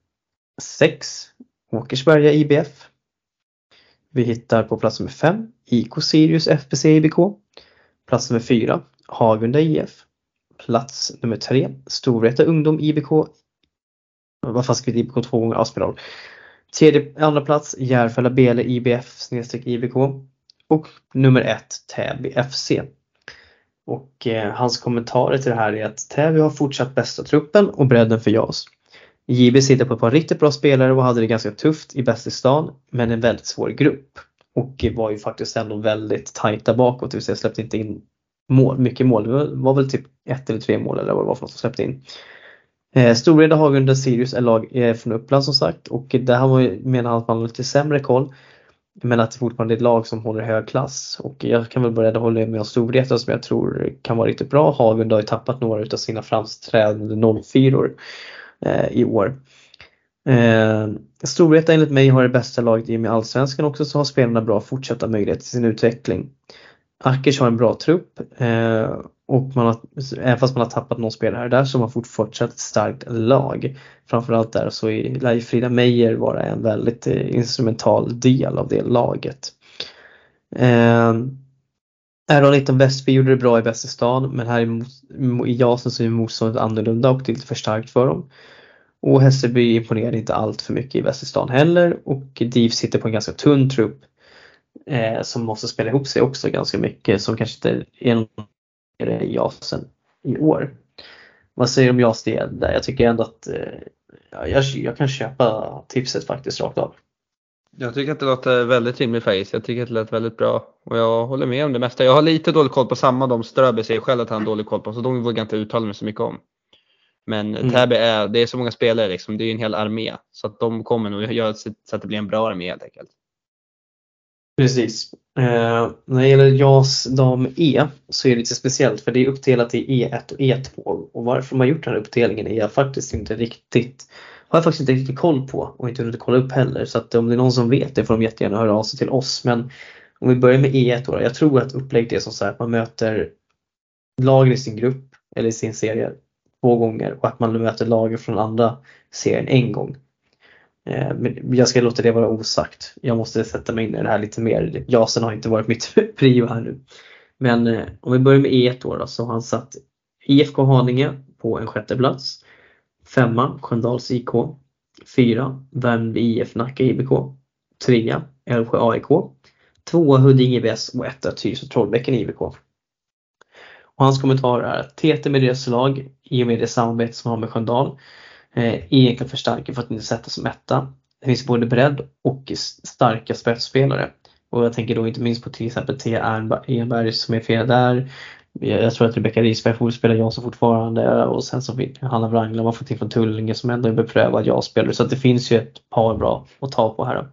sex Åkersberga IBF. Vi hittar på plats nummer 5, IK Sirius FBC IBK. Plats nummer 4, Hagunda IF. Plats nummer 3, Storvreta Ungdom IBK. Vad fan skrivit IBK två gånger? Ja, spelar roll. Tredje, andra plats Järfälla Bele IBF snedstreck IBK. Och nummer 1, Täby FC. Och eh, hans kommentarer till det här är att Täby har fortsatt bästa truppen och bredden för JAS. JB sitter på ett par riktigt bra spelare och hade det ganska tufft i bäst i stan men en väldigt svår grupp. Och var ju faktiskt ändå väldigt tajta bakåt, det vill säga släppte inte in mål, mycket mål. Det var, väl typ ett eller tre mål eller vad det var för något som släppte in. Eh, Storvreta, Hagunda, Sirius är lag eh, från Uppland som sagt och där har man, ju- menar han att man har lite sämre koll. Men att det fortfarande är ett lag som håller hög klass. Och jag kan väl börja hålla med om Storvreta som jag tror kan vara riktigt bra. Hagunda har ju tappat några av sina framträdande 04or. Eh, i år. Eh, Storvreta enligt mig har det bästa laget i och med Allsvenskan också så har spelarna bra fortsatta möjligheter till sin utveckling. Ackers har en bra trupp eh, och man har, även fast man har tappat någon spelare där så har man fortsatt ett starkt lag. Framförallt där så lär Frida Meijer vara en väldigt eh, instrumental del av det laget. Eh, R19 vi gjorde det bra i bästa stan men här i, i Jasen så är motståndet annorlunda och det är lite för starkt för dem. Och Hässelby imponerade inte allt för mycket i Västerstan heller och DIV sitter på en ganska tunn trupp eh, som måste spela ihop sig också ganska mycket som kanske inte är i JASen i år. Vad säger du om JAS? Jag tycker ändå att eh, jag, jag kan köpa tipset faktiskt rakt av. Jag tycker att det låter väldigt rimligt faktiskt. Jag tycker att det lät väldigt bra och jag håller med om det mesta. Jag har lite dålig koll på samma de Ströby säger själv att han har dålig koll på så de vågar jag inte uttala mig så mycket om. Men mm. Täby är, det är så många spelare liksom, det är en hel armé. Så att de kommer nog göra så att det blir en bra armé helt enkelt. Precis. Eh, när det gäller JAS dam E så är det lite speciellt för det är uppdelat i E1 och E2 och varför har gjort den här uppdelningen är jag faktiskt inte riktigt har jag faktiskt inte riktigt koll på och inte hunnit kolla upp heller så att om det är någon som vet det får de jättegärna höra av sig till oss men om vi börjar med E1 då, jag tror att upplägget är som så här att man möter lagen i sin grupp eller i sin serie två gånger och att man möter lagen från andra serien en gång. Eh, men jag ska låta det vara osagt. Jag måste sätta mig in i det här lite mer. Jasen har inte varit mitt (laughs) prio här nu. Men eh, om vi börjar med E1 då, då så har han satt IFK Haninge på en sjätte plats. Femma Sköndals IK. Fyra Värmdö IF Nacka IBK. Trea Älvsjö AIK. Tvåa Huddinge IBS och etta Tyresö Trollbäcken IBK. Och hans kommentar är att TT med deras lag i och med det samarbete som har med Sköndal eh, egentligen förstärker för att inte sätta som etta. Det finns både bredd och starka spetsspelare. Och jag tänker då inte minst på till exempel T. Enberg som är fel där. Jag tror att Rebecka Risberg får spela Jansson fortfarande eh, och sen så Hanna Wrangler man fått in från Tullinge som ändå är beprövad ja-spelare så det finns ju ett par bra att ta på här.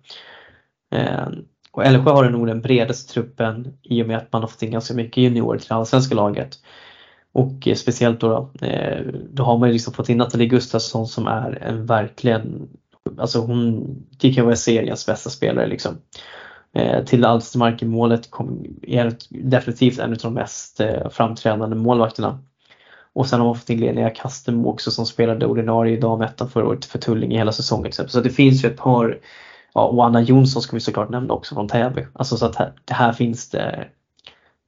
Ehm, och Älvsjö har nog den bredaste truppen i och med att man har fått in ganska mycket juniorer till det allsvenska laget. Och eh, speciellt då, då, då har man ju liksom fått in Nathalie Gustafsson som är en verkligen, alltså hon gick kan vara seriens bästa spelare liksom. Eh, till Alstermark i målet är definitivt en av de mest eh, framträdande målvakterna. Och sen har man fått in Linnea Kastemo också som spelade ordinarie i damettan förra året för Tullinge hela säsongen. Typ. Så det finns ju ett par, ja, och Anna Jonsson ska vi såklart nämna också från Täby. Alltså så att här, det här finns det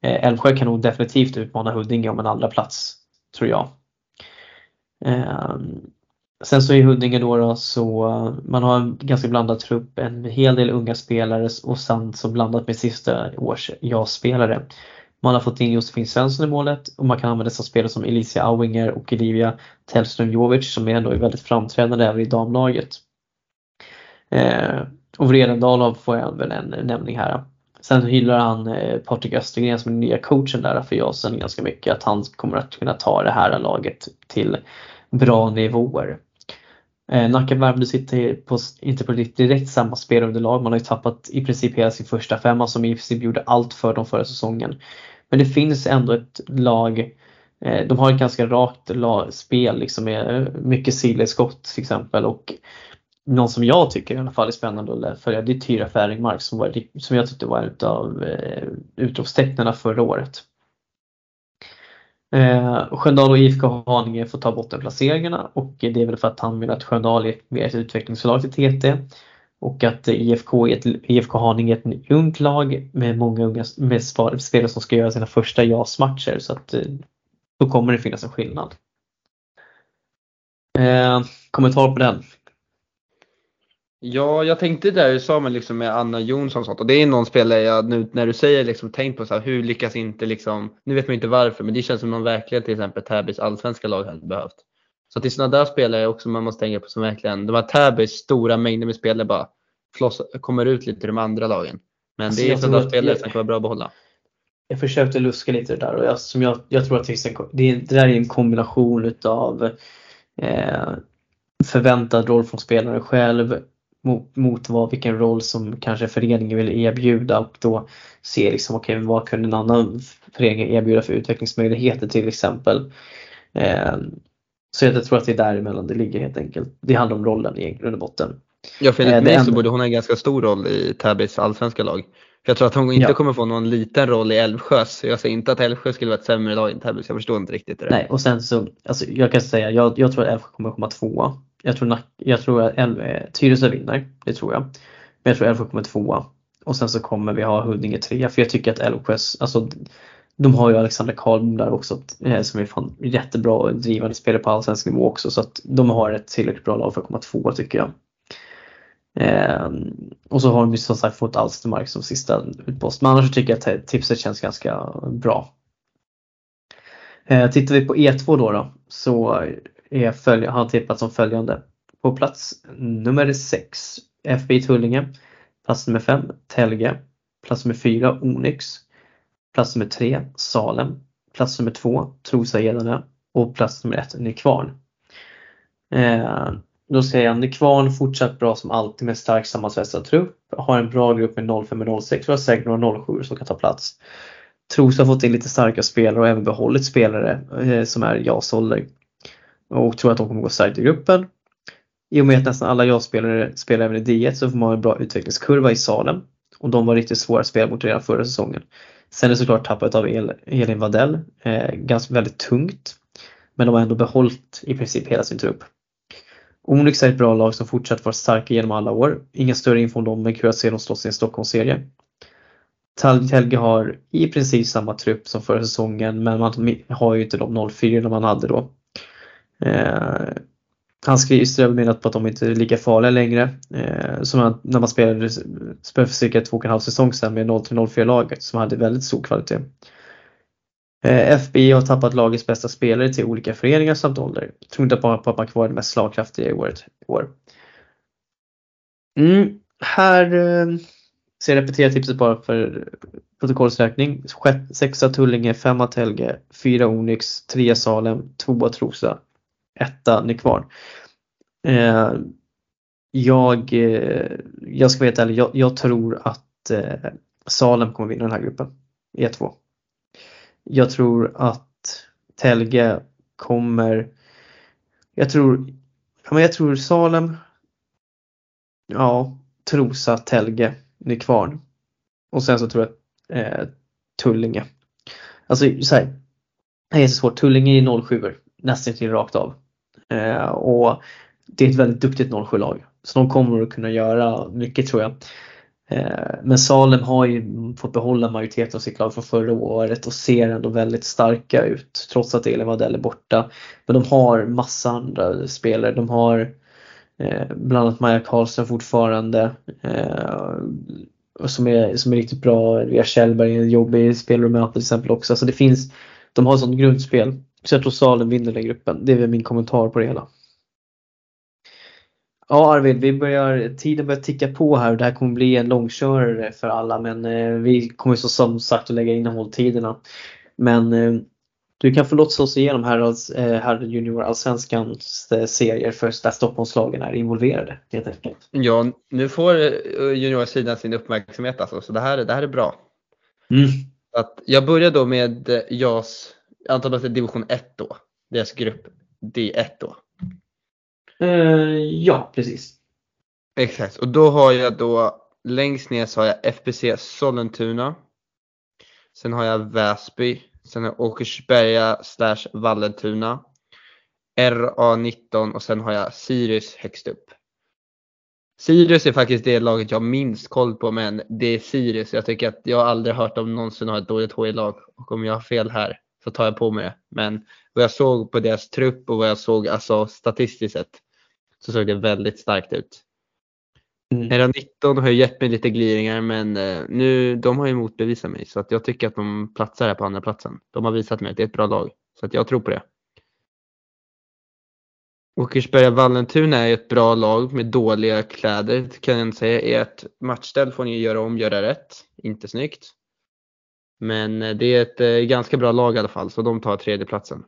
eh, Älvsjö kan nog definitivt utmana Huddinge om en andra plats tror jag. Um, sen så i Huddinge då, då så eh, man har en ganska blandad trupp, en hel del unga spelare och sen så blandat med sista års ja-spelare. Man har fått in Josefin Svensson i målet och man kan använda dessa spelare som Alicia Auinger och Olivia Tellström Jovic som ändå är väldigt framträdande även i damlaget. Eh, och Vredendal får jag väl en nämning här. Sen hyllar han eh, Patrik Östergren som är den nya coachen där för Jasen ganska mycket. Att han kommer att kunna ta det här laget till bra nivåer. Eh, Nacka Värmdö sitter på, inte på direkt samma spelunderlag. Man har ju tappat i princip hela sin första femma som i princip gjorde allt för dem förra säsongen. Men det finns ändå ett lag eh, de har ett ganska rakt spel liksom med mycket sidledsskott till exempel och någon som jag tycker i alla fall är spännande att följa det är Tyra Färingmark som, var, som jag tyckte var ett av eh, utropstecknen förra året. Eh, Sköndal och IFK Haninge får ta bottenplaceringarna och det är väl för att han vill att Sköndal är mer ett utvecklingslag till TT och att IFK, är ett, IFK Haninge är ett ungt lag med många unga med spelare som ska göra sina första JAS-matcher så att eh, då kommer det finnas en skillnad. Eh, kommentar på den? Ja, jag tänkte där du sa med, liksom med Anna Jonsson och sånt och det är någon spelare jag nu när du säger liksom tänkt på så här, hur lyckas inte liksom, nu vet man inte varför men det känns som någon verkligen till exempel Täbys allsvenska lag hade behövt. Så att det är sådana där spelare också man måste tänka på som verkligen, de här Täbys stora mängder med spelare bara floss, kommer ut lite i de andra lagen. Men alltså, det är sådana spelare som kan vara bra att behålla. Jag försökte luska lite där och jag, som jag, jag tror att det, är, det, det där är en kombination utav eh, förväntad roll från spelaren själv mot, mot vad, vilken roll som kanske föreningen vill erbjuda och då se liksom, okay, vad kunde en annan förening erbjuda för utvecklingsmöjligheter till exempel. Eh, så jag tror att det är däremellan det ligger helt enkelt. Det handlar om rollen i grund och botten. Ja, för enligt eh, mig så borde hon ha en ganska stor roll i Täbys allsvenska lag. För jag tror att hon inte ja. kommer få någon liten roll i Älvsjös. Jag säger inte att Älvsjö skulle vara ett sämre lag än Täby, så jag förstår inte riktigt det. Nej, och sen så, alltså, jag kan säga, jag, jag tror att Älvsjö kommer komma tvåa. Jag tror, jag tror att eh, Tyresö vinner, det tror jag. Men jag tror Älvsjö kommer tvåa. Och sen så kommer vi ha Huddinge trea, för jag tycker att Älvsjös, alltså de har ju Alexander Karlbom där också eh, som är fan jättebra och drivande spelare på allsvensk nivå också så att de har ett tillräckligt bra lag för att komma tvåa tycker jag. Ehm, och så har de ju som sagt fått Alstermark som sista utpost. Men annars tycker jag att tipset känns ganska bra. Ehm, tittar vi på E2 då, då så är följ har han tippat som följande. På plats nummer 6 FBI Tullinge. Plats nummer 5 Telge. Plats nummer 4 Onyx. Plats nummer 3 Salem. Plats nummer 2 Trosa Edane. Och plats nummer 1 Nykvarn. Eh, då säger jag Nykvarn fortsatt bra som alltid med stark sammansvetsad trupp. Har en bra grupp med 05 och 06 och har säkert några 07 som kan ta plats. Trosa har fått in lite starka spelare och även behållit spelare eh, som är JAS ålder. Och tror att de kommer gå starkt i gruppen. I och med att nästan alla JAS-spelare spelar även i D1 så får man en bra utvecklingskurva i Salem. Och de var riktigt svåra att spela mot redan förra säsongen. Sen är det såklart tappet av Elin Wadell, eh, ganska väldigt tungt. Men de har ändå behållit i princip hela sin trupp. Onyx är ett bra lag som fortsatt varit starka genom alla år. Inga större info om dem men kul att se dem slåss i en Stockholmsserie. Helge har i princip samma trupp som förra säsongen men man har ju inte de 04 man hade då. Eh, han skriver menat på att de inte är lika farliga längre. Eh, som när man spelade, spelade för cirka två och en halv säsong sedan med 0-3-0-4 laget som hade väldigt stor kvalitet. Eh, FBI har tappat lagets bästa spelare till olika föreningar samt ålder. Jag tror inte på att man kan vara det mest slagkraftiga i året. I år. Mm, här eh, så jag repeterar tipset bara för protokollsräkning. Sexa Tullinge, femma Telge, fyra Onyx, trea Salem, tvåa Trosa, etta Nykvarn. Eh, jag, eh, jag ska vara helt ärlig, jag, jag tror att eh, Salem kommer vinna den här gruppen. E2. Jag tror att Telge kommer Jag tror ja, men Jag tror Salem Ja Trosa, Telge, Nykvarn och sen så tror jag eh, Tullinge. Alltså så här, det är så svårt. Tullinge är 07 nästan till rakt av. Eh, och det är ett väldigt duktigt 07-lag. Så de kommer att kunna göra mycket tror jag. Eh, men Salem har ju fått behålla majoriteten av sitt lag från förra året och ser ändå väldigt starka ut trots att Elin Wadell är borta. Men de har massa andra spelare. De har eh, bland annat Maja Karlsson fortfarande eh, som, är, som är riktigt bra. Ria Kjellberg är en jobbig spelare att möta till exempel också. Så det finns, de har ett sånt grundspel. Så jag tror Salem vinner den gruppen. Det är väl min kommentar på det hela. Ja Arvid, vi börjar, tiden börjar ticka på här och det här kommer bli en långkörare för alla men eh, vi kommer så som sagt att lägga innehålltiderna. Men eh, du kan få låtsas oss igenom här, eh, här junior allsvenskans eh, serier för där Stockholmslagen är involverade helt enkelt. Ja, nu får eh, juniorsidan sin uppmärksamhet alltså, så det här, det här är bra. Mm. Att jag börjar då med eh, JAS, jag antar att det är division 1 då, deras grupp D1 då. Uh, ja, precis. Exakt, och då har jag då längst ner så har jag FBC Sollentuna. Sen har jag Väsby. Sen har jag Åkersberga slash Vallentuna. RA19 och sen har jag Sirius högst upp. Sirius är faktiskt det laget jag har minst koll på men det är Sirius. Jag tycker att jag aldrig hört om någonsin har ett dåligt HI-lag och om jag har fel här så tar jag på mig det. Men vad jag såg på deras trupp och vad jag såg alltså statistiskt sett så såg det väldigt starkt ut. Mm. RA19 har ju gett mig lite gliringar men eh, nu, de har ju motbevisat mig så att jag tycker att de platsar här på andra platsen. De har visat mig att det är ett bra lag så att jag tror på det. Åkersberga Vallentuna är ett bra lag med dåliga kläder kan jag säga. I ett matchställ får ni göra om, göra rätt. Inte snyggt. Men eh, det är ett eh, ganska bra lag i alla fall så de tar tredjeplatsen.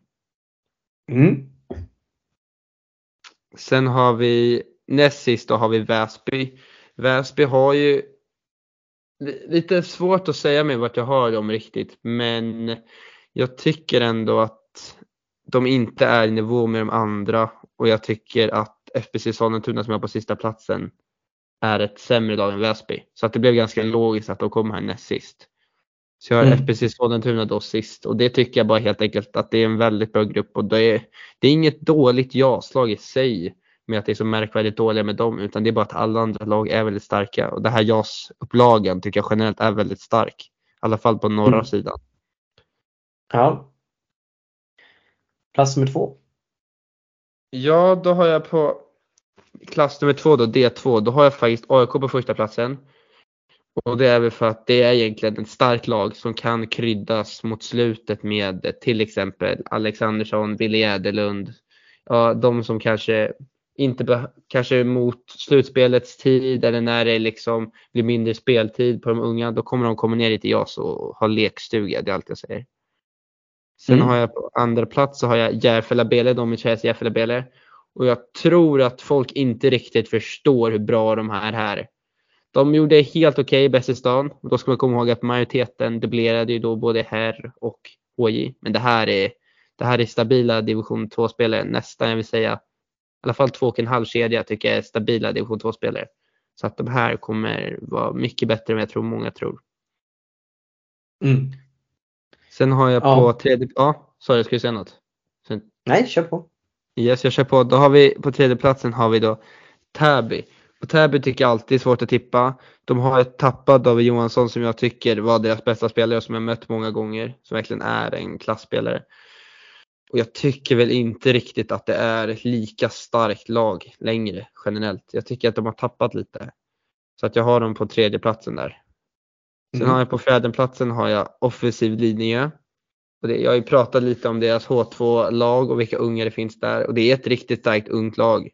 Mm. Sen har vi näst sist då har vi Väsby. Väsby har ju lite svårt att säga mig vart jag har dem riktigt, men jag tycker ändå att de inte är i nivå med de andra och jag tycker att FBC Sollentuna som är på sista platsen är ett sämre lag än Väsby. Så att det blev ganska logiskt att de kom här näst sist. Så jag har mm. FBC Sollentuna då sist och det tycker jag bara helt enkelt att det är en väldigt bra grupp och det är, det är inget dåligt ja-slag i sig med att det är så märkvärdigt dåliga med dem utan det är bara att alla andra lag är väldigt starka och det här JAS-upplagan tycker jag generellt är väldigt stark. I alla fall på norra mm. sidan. Ja. Plats nummer två. Ja, då har jag på klass nummer två då, D2, då har jag faktiskt AIK på första platsen. Och det är väl för att det är egentligen ett starkt lag som kan kryddas mot slutet med till exempel Alexandersson, Wille Jäderlund. Ja, de som kanske inte kanske mot slutspelets tid eller när det liksom blir mindre speltid på de unga, då kommer de komma ner lite i JAS och ha lekstuga, det är allt jag säger. Sen mm. har jag på andra plats så har jag Järfälla Bele, de Chelsea Järfälla Bele. Och jag tror att folk inte riktigt förstår hur bra de här är. De gjorde helt okej okay, bäst i stan. Då ska man komma ihåg att majoriteten dubblerade ju då både herr och HJ. Men det här är, det här är stabila division 2-spelare, nästan jag vill säga. I alla fall två och en halv kedja tycker jag är stabila division 2-spelare. Så att de här kommer vara mycket bättre än jag tror många tror. Mm. Sen har jag ja. på tredje, ja, sorry, ska du säga något? Sen, Nej, kör på. Yes, jag kör på. Då har vi på tredje platsen har vi då Täby. Och Täby tycker jag alltid är svårt att tippa. De har ett tappat David Johansson som jag tycker var deras bästa spelare och som jag mött många gånger. Som verkligen är en klassspelare. Och jag tycker väl inte riktigt att det är ett lika starkt lag längre generellt. Jag tycker att de har tappat lite. Så att jag har dem på tredje platsen där. Sen mm. har jag på fjärdeplatsen har jag offensiv linje. Och det, jag har ju pratat lite om deras H2-lag och vilka unga det finns där och det är ett riktigt starkt ungt lag.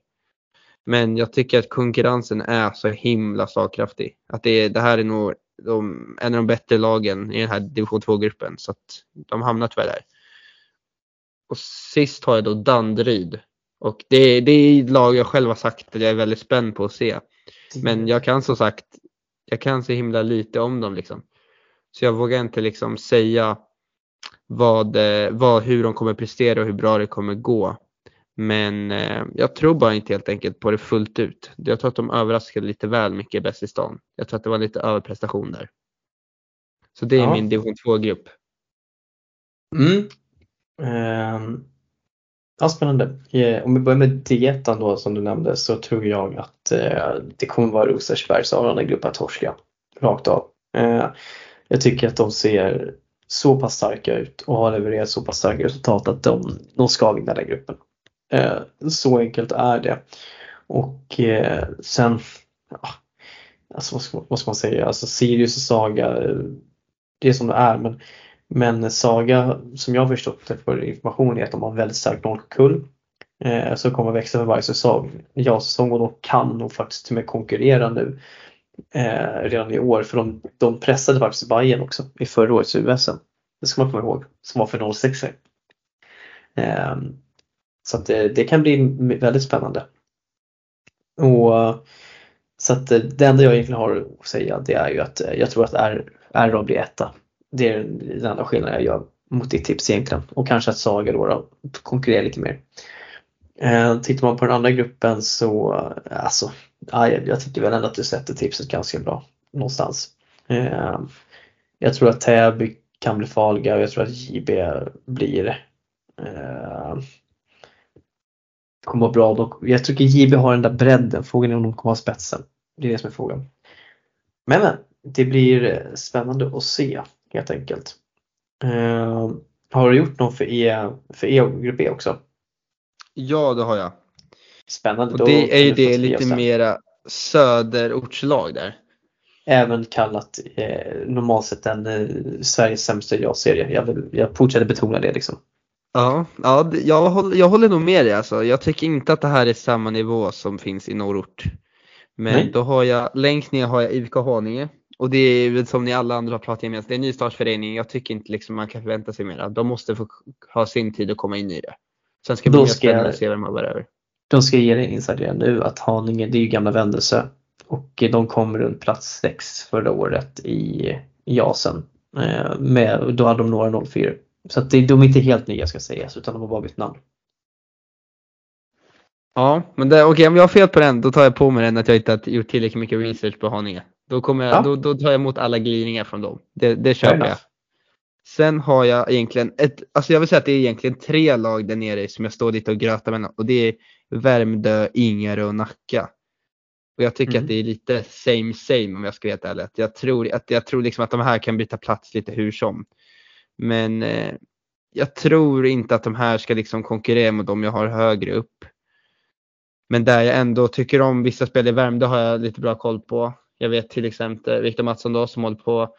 Men jag tycker att konkurrensen är så himla slagkraftig. Att det, det här är nog de, en av de bättre lagen i den här division 2-gruppen så att de hamnar tyvärr där. Och sist har jag då Danderyd. Och det, det är ett lag jag själv har sagt att jag är väldigt spänd på att se. Men jag kan som sagt, jag kan så himla lite om dem liksom. Så jag vågar inte liksom säga vad, eh, vad, hur de kommer prestera och hur bra det kommer gå. Men eh, jag tror bara inte helt enkelt på det fullt ut. Jag tror att de överraskade lite väl mycket bäst i stan. Jag tror att det var lite överprestation där. Så det är ja. min division 2-grupp. Mm. Um, ja, spännande. Yeah, om vi börjar med dieten då som du nämnde så tror jag att uh, det kommer vara Rosersbergs avgörande grupp att torska rakt av. Uh, jag tycker att de ser så pass starka ut och har levererat så pass starka resultat att de, de ska vinna den gruppen. Eh, så enkelt är det. Och eh, sen, ja, alltså vad ska, vad ska, man säga, alltså Sirius och Saga, eh, det är som det är men, men Saga som jag har förstått det för information är att de har väldigt stark nollkull eh, som kommer växa för varje säsong. Ja, säsong och de kan nog faktiskt till och med konkurrera nu eh, redan i år för de, de pressade faktiskt Bayern också i förra årets USM. Det ska man komma ihåg, som var för 06. Eh, så att det, det, kan bli väldigt spännande. Och, eh, så att eh, det enda jag egentligen har att säga det är ju att jag tror att RA blir etta. Det är den enda skillnaden jag gör mot ditt tips egentligen. Och kanske att Saga då, då konkurrerar lite mer. Eh, tittar man på den andra gruppen så, alltså, ja, jag tycker väl ändå att du sätter tipset ganska bra någonstans. Eh, jag tror att Täby kan bli farliga och jag tror att JB blir eh, kommer vara bra. Jag tycker JB har den där bredden. Frågan är om de kommer ha spetsen. Det är det som är frågan. Men, men det blir spännande att se helt enkelt. Uh, har du gjort något för E, för e grupp E också? Ja, det har jag. Spännande. Och det är ju det lite mera söderortslag där. Även kallat eh, normalt sett en eh, Sveriges sämsta ja-serie. Jag, jag fortsätter betona det liksom. Ja, ja jag, håller, jag håller nog med dig alltså. Jag tycker inte att det här är samma nivå som finns i norrort. Men Nej. då har jag, längst ner har jag IFK Haninge. Och det är väl som ni alla andra har pratat med, det är en nystartsförening. Jag tycker inte liksom man kan förvänta sig mer. De måste få ha sin tid att komma in i det. Sen ska det bli spännande att se vem man var över. de ska ge dig insider nu att Haninge, det är ju gamla Vändelse och de kom runt plats 6 förra året i JASen. Eh, med, då hade de några 04. Så att det, de är inte helt nya ska sägas utan de har bara bytt namn. Ja, men okej, om jag har fel på den, då tar jag på mig den att jag inte har gjort tillräckligt mycket research på Haninge. Då, kommer jag, Ja. då, då tar jag emot alla glidningar från dem. Det, det köper jag. Sen har jag egentligen ett, alltså jag vill säga att det är egentligen tre lag där nere som jag står lite och grötar mellan och det är Värmdö, Ingarö och Nacka. Och jag tycker Mm. att det är lite same same om jag ska vara helt ärlig. Att jag tror, att, jag tror liksom att de här kan byta plats lite hur som. Men eh, jag tror inte att de här ska liksom konkurrera med de jag har högre upp. Men där jag ändå tycker om vissa spel i Värmdö har jag lite bra koll på. Jag vet till exempel Viktor Mattsson då som håller på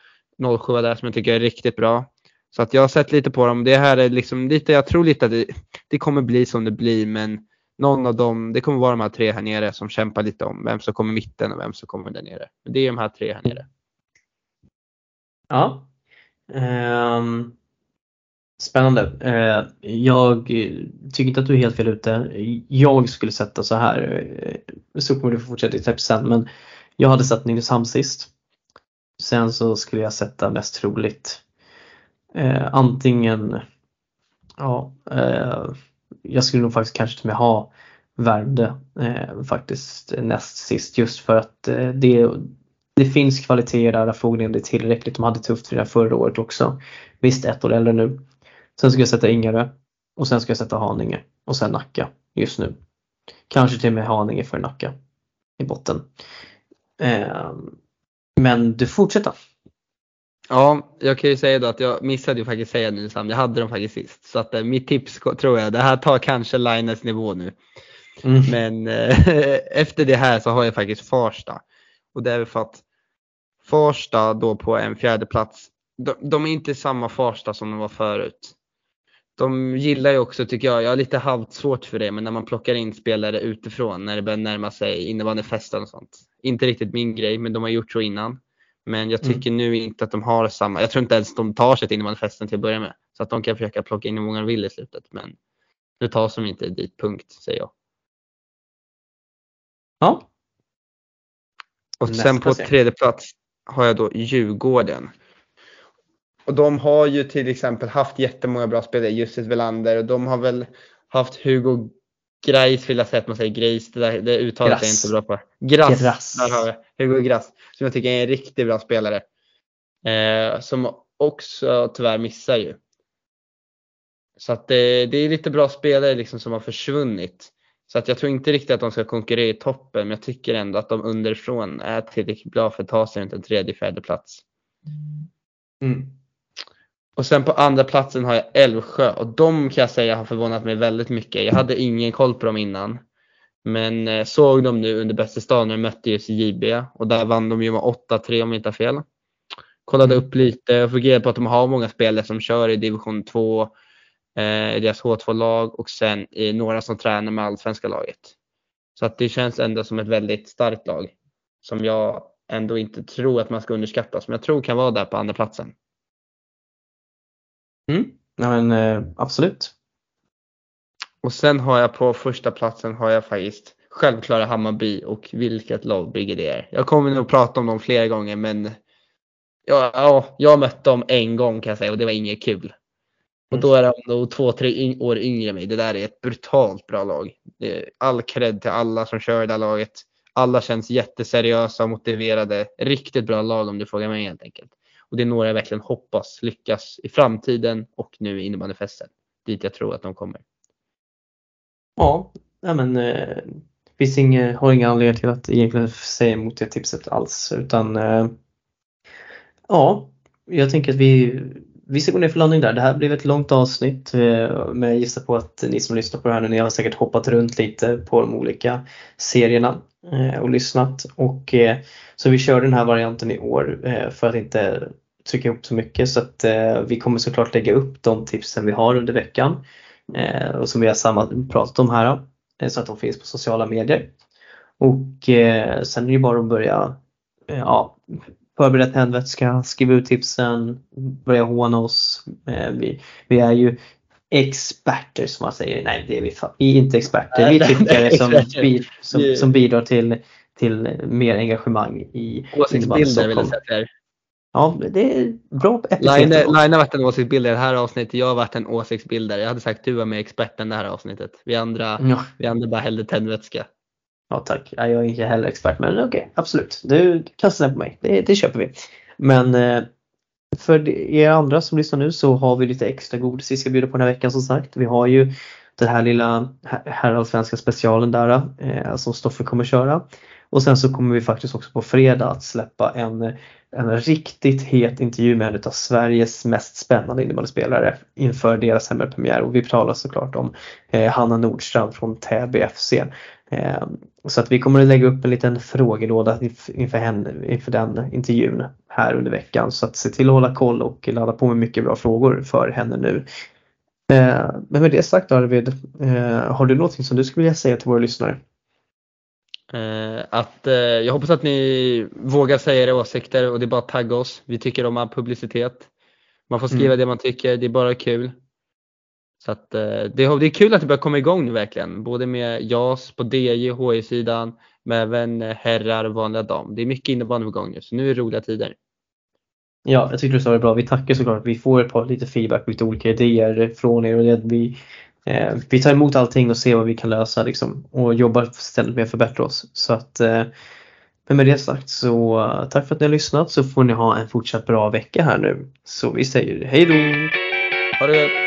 07 där som jag tycker är riktigt bra. Så att jag har sett lite på dem. Det här är liksom lite, jag tror lite att det, det kommer bli som det blir men någon av dem, det kommer vara de här tre här nere som kämpar lite om vem som kommer i mitten och vem som kommer där nere. Men det är de här tre här nere. Ja. Ehm, spännande. Ehm, jag tycker inte att du är helt fel ute. Jag skulle sätta så här. Eh, så kommer du få fortsätta i tips sen. Men jag hade satt Nynäshamn sist. Sen så skulle jag sätta mest troligt ehm, antingen ja, eh, jag skulle nog faktiskt kanske till och med ha Värmdö eh, faktiskt näst sist just för att det, det finns kvaliteter där, frågan är tillräckligt. De hade tufft för det förra året också. Visst, ett år äldre nu. Sen ska jag sätta Ingarö och sen ska jag sätta Haninge och sen Nacka just nu. Kanske till och med Haninge för Nacka i botten. Eh, men du fortsätter. Ja, jag kan ju säga då att jag missade ju faktiskt säga Nynäshamn. Jag hade dem faktiskt sist. Så att eh, mitt tips tror jag, det här tar kanske Linus nivå nu. Mm. Men eh, (laughs) efter det här så har jag faktiskt Farsta. Och det är för att Farsta då på en fjärde plats, de, de är inte samma Farsta som de var förut. De gillar ju också, tycker jag, jag har lite halvt svårt för det, men när man plockar in spelare utifrån, när det börjar närma sig innebandyfesten och sånt. Inte riktigt min grej, men de har gjort så innan. Men jag tycker nu inte att de har samma, jag tror inte ens de tar sig till innebandyfesten till att börja med. Så att de kan försöka plocka in hur många de vill i slutet, men nu tas de inte dit, punkt, säger jag. Ja, Och Nästa sen på tredje plats har jag då Djurgården. Och de har ju till exempel haft jättemånga bra spelare, Justus Welander och de har väl haft Hugo Greis vill jag säga att man säger Greis, det, där, det uttalet är jag Grass. inte bra på. Grass, Grass. där har vi Hugo Grass, som jag tycker är en riktigt bra spelare. Eh, som också tyvärr missar ju. Så att det, det är lite bra spelare liksom som har försvunnit. Så att jag tror inte riktigt att de ska konkurrera i toppen, men jag tycker ändå att de underifrån är tillräckligt bra för att ta sig runt en tredje, fjärde plats. mm. Och sen på andra platsen har jag Älvsjö och de kan jag säga har förvånat mig väldigt mycket. Jag hade ingen koll på dem innan. Men eh, såg dem nu under bästa stan när de mötte just JB och där vann de ju med 8-3 om jag inte har fel. Kollade upp lite och reda på att de har många spelare som kör i division 2, eh, i deras H2-lag och sen i några som tränar med allsvenska laget. Så att det känns ändå som ett väldigt starkt lag som jag ändå inte tror att man ska underskatta, som jag tror kan vara där på andra platsen. Mm. Ja, men, eh, absolut. Och sen har jag på första platsen har jag faktiskt självklara Hammarby och vilket lag det är. Jag kommer nog prata om dem flera gånger men ja, ja, jag mötte dem en gång kan jag säga och det var inget kul. Och då är de nog två, tre år yngre än mig. Det där är ett brutalt bra lag. All cred till alla som kör det här laget. Alla känns jätteseriösa och motiverade. Riktigt bra lag om du frågar mig helt enkelt. Och det är några jag verkligen hoppas lyckas i framtiden och nu i innebandyfesten. Dit jag tror att de kommer. Ja, men eh, finns inga, har inga anledningar till att egentligen säga emot det tipset alls utan eh, ja, jag tänker att vi, vi ska gå ner för landning där. Det här blev ett långt avsnitt eh, men jag gissar på att ni som lyssnar på det här nu, ni har säkert hoppat runt lite på de olika serierna eh, och lyssnat och eh, så vi kör den här varianten i år för att inte trycka ihop så mycket så att vi kommer såklart lägga upp de tipsen vi har under veckan och som vi har pratat om här så att de finns på sociala medier. Och sen är det ju bara att börja ja, förbereda tändvätska, skriva ut tipsen, börja håna oss. Eh, vi, vi är ju experter som man säger. Nej, det är vi, vi är inte experter. Vi nej, tyckare som, som, som bidrar till, till mer engagemang i Åsiktsbilder vill jag säga till er. Ja, det är bra epitet. Line har varit en åsiktsbildare i det här avsnittet, jag har varit en åsiktsbildare. Jag hade sagt du var mer experten det här avsnittet. Vi andra, Ja, vi andra bara hällde tändvätska ja, tack. Jag är inte heller expert, men okej, absolut. Du kastar den på mig. Det, det köper vi. Men eh, för er andra som lyssnar nu så har vi lite extra godis vi ska bjuda på den här veckan som sagt. Vi har ju den här lilla herrallsvenska specialen där eh, som Stoffe kommer köra. Och sen så kommer vi faktiskt också på fredag att släppa en, en riktigt het intervju med en av Sveriges mest spännande innebandyspelare inför deras hemmapremiär och vi talar såklart om eh, Hanna Nordstrand från Täby FC. Eh, så att vi kommer att lägga upp en liten frågelåda inför, henne, inför den intervjun här under veckan. Så att se till att hålla koll och ladda på med mycket bra frågor för henne nu. Eh, men med det sagt Arvid, eh, har du någonting som du skulle vilja säga till våra lyssnare? Eh, att, eh, jag hoppas att ni vågar säga era åsikter och det är bara att tagga oss. Vi tycker om all publicitet. Man får skriva Mm. det man tycker, det är bara kul. Så att, eh, det, är- det är kul att det börjar komma igång nu verkligen. Både med JAS på DJ, HI-sidan, men även eh, herrar och vanliga dam. Det är mycket innebandy på gång nu, så nu är det roliga tider. Ja, jag tycker du sa det bra. Vi tackar såklart. Vi får ett par lite feedback, lite olika idéer från er och det, vi, eh, vi tar emot allting och ser vad vi kan lösa liksom, och jobbar ständigt med att förbättra oss. Så att, eh, men med det sagt så eh, tack för att ni har lyssnat så får ni ha en fortsatt bra vecka här nu. Så vi säger hej då! Ha det gött!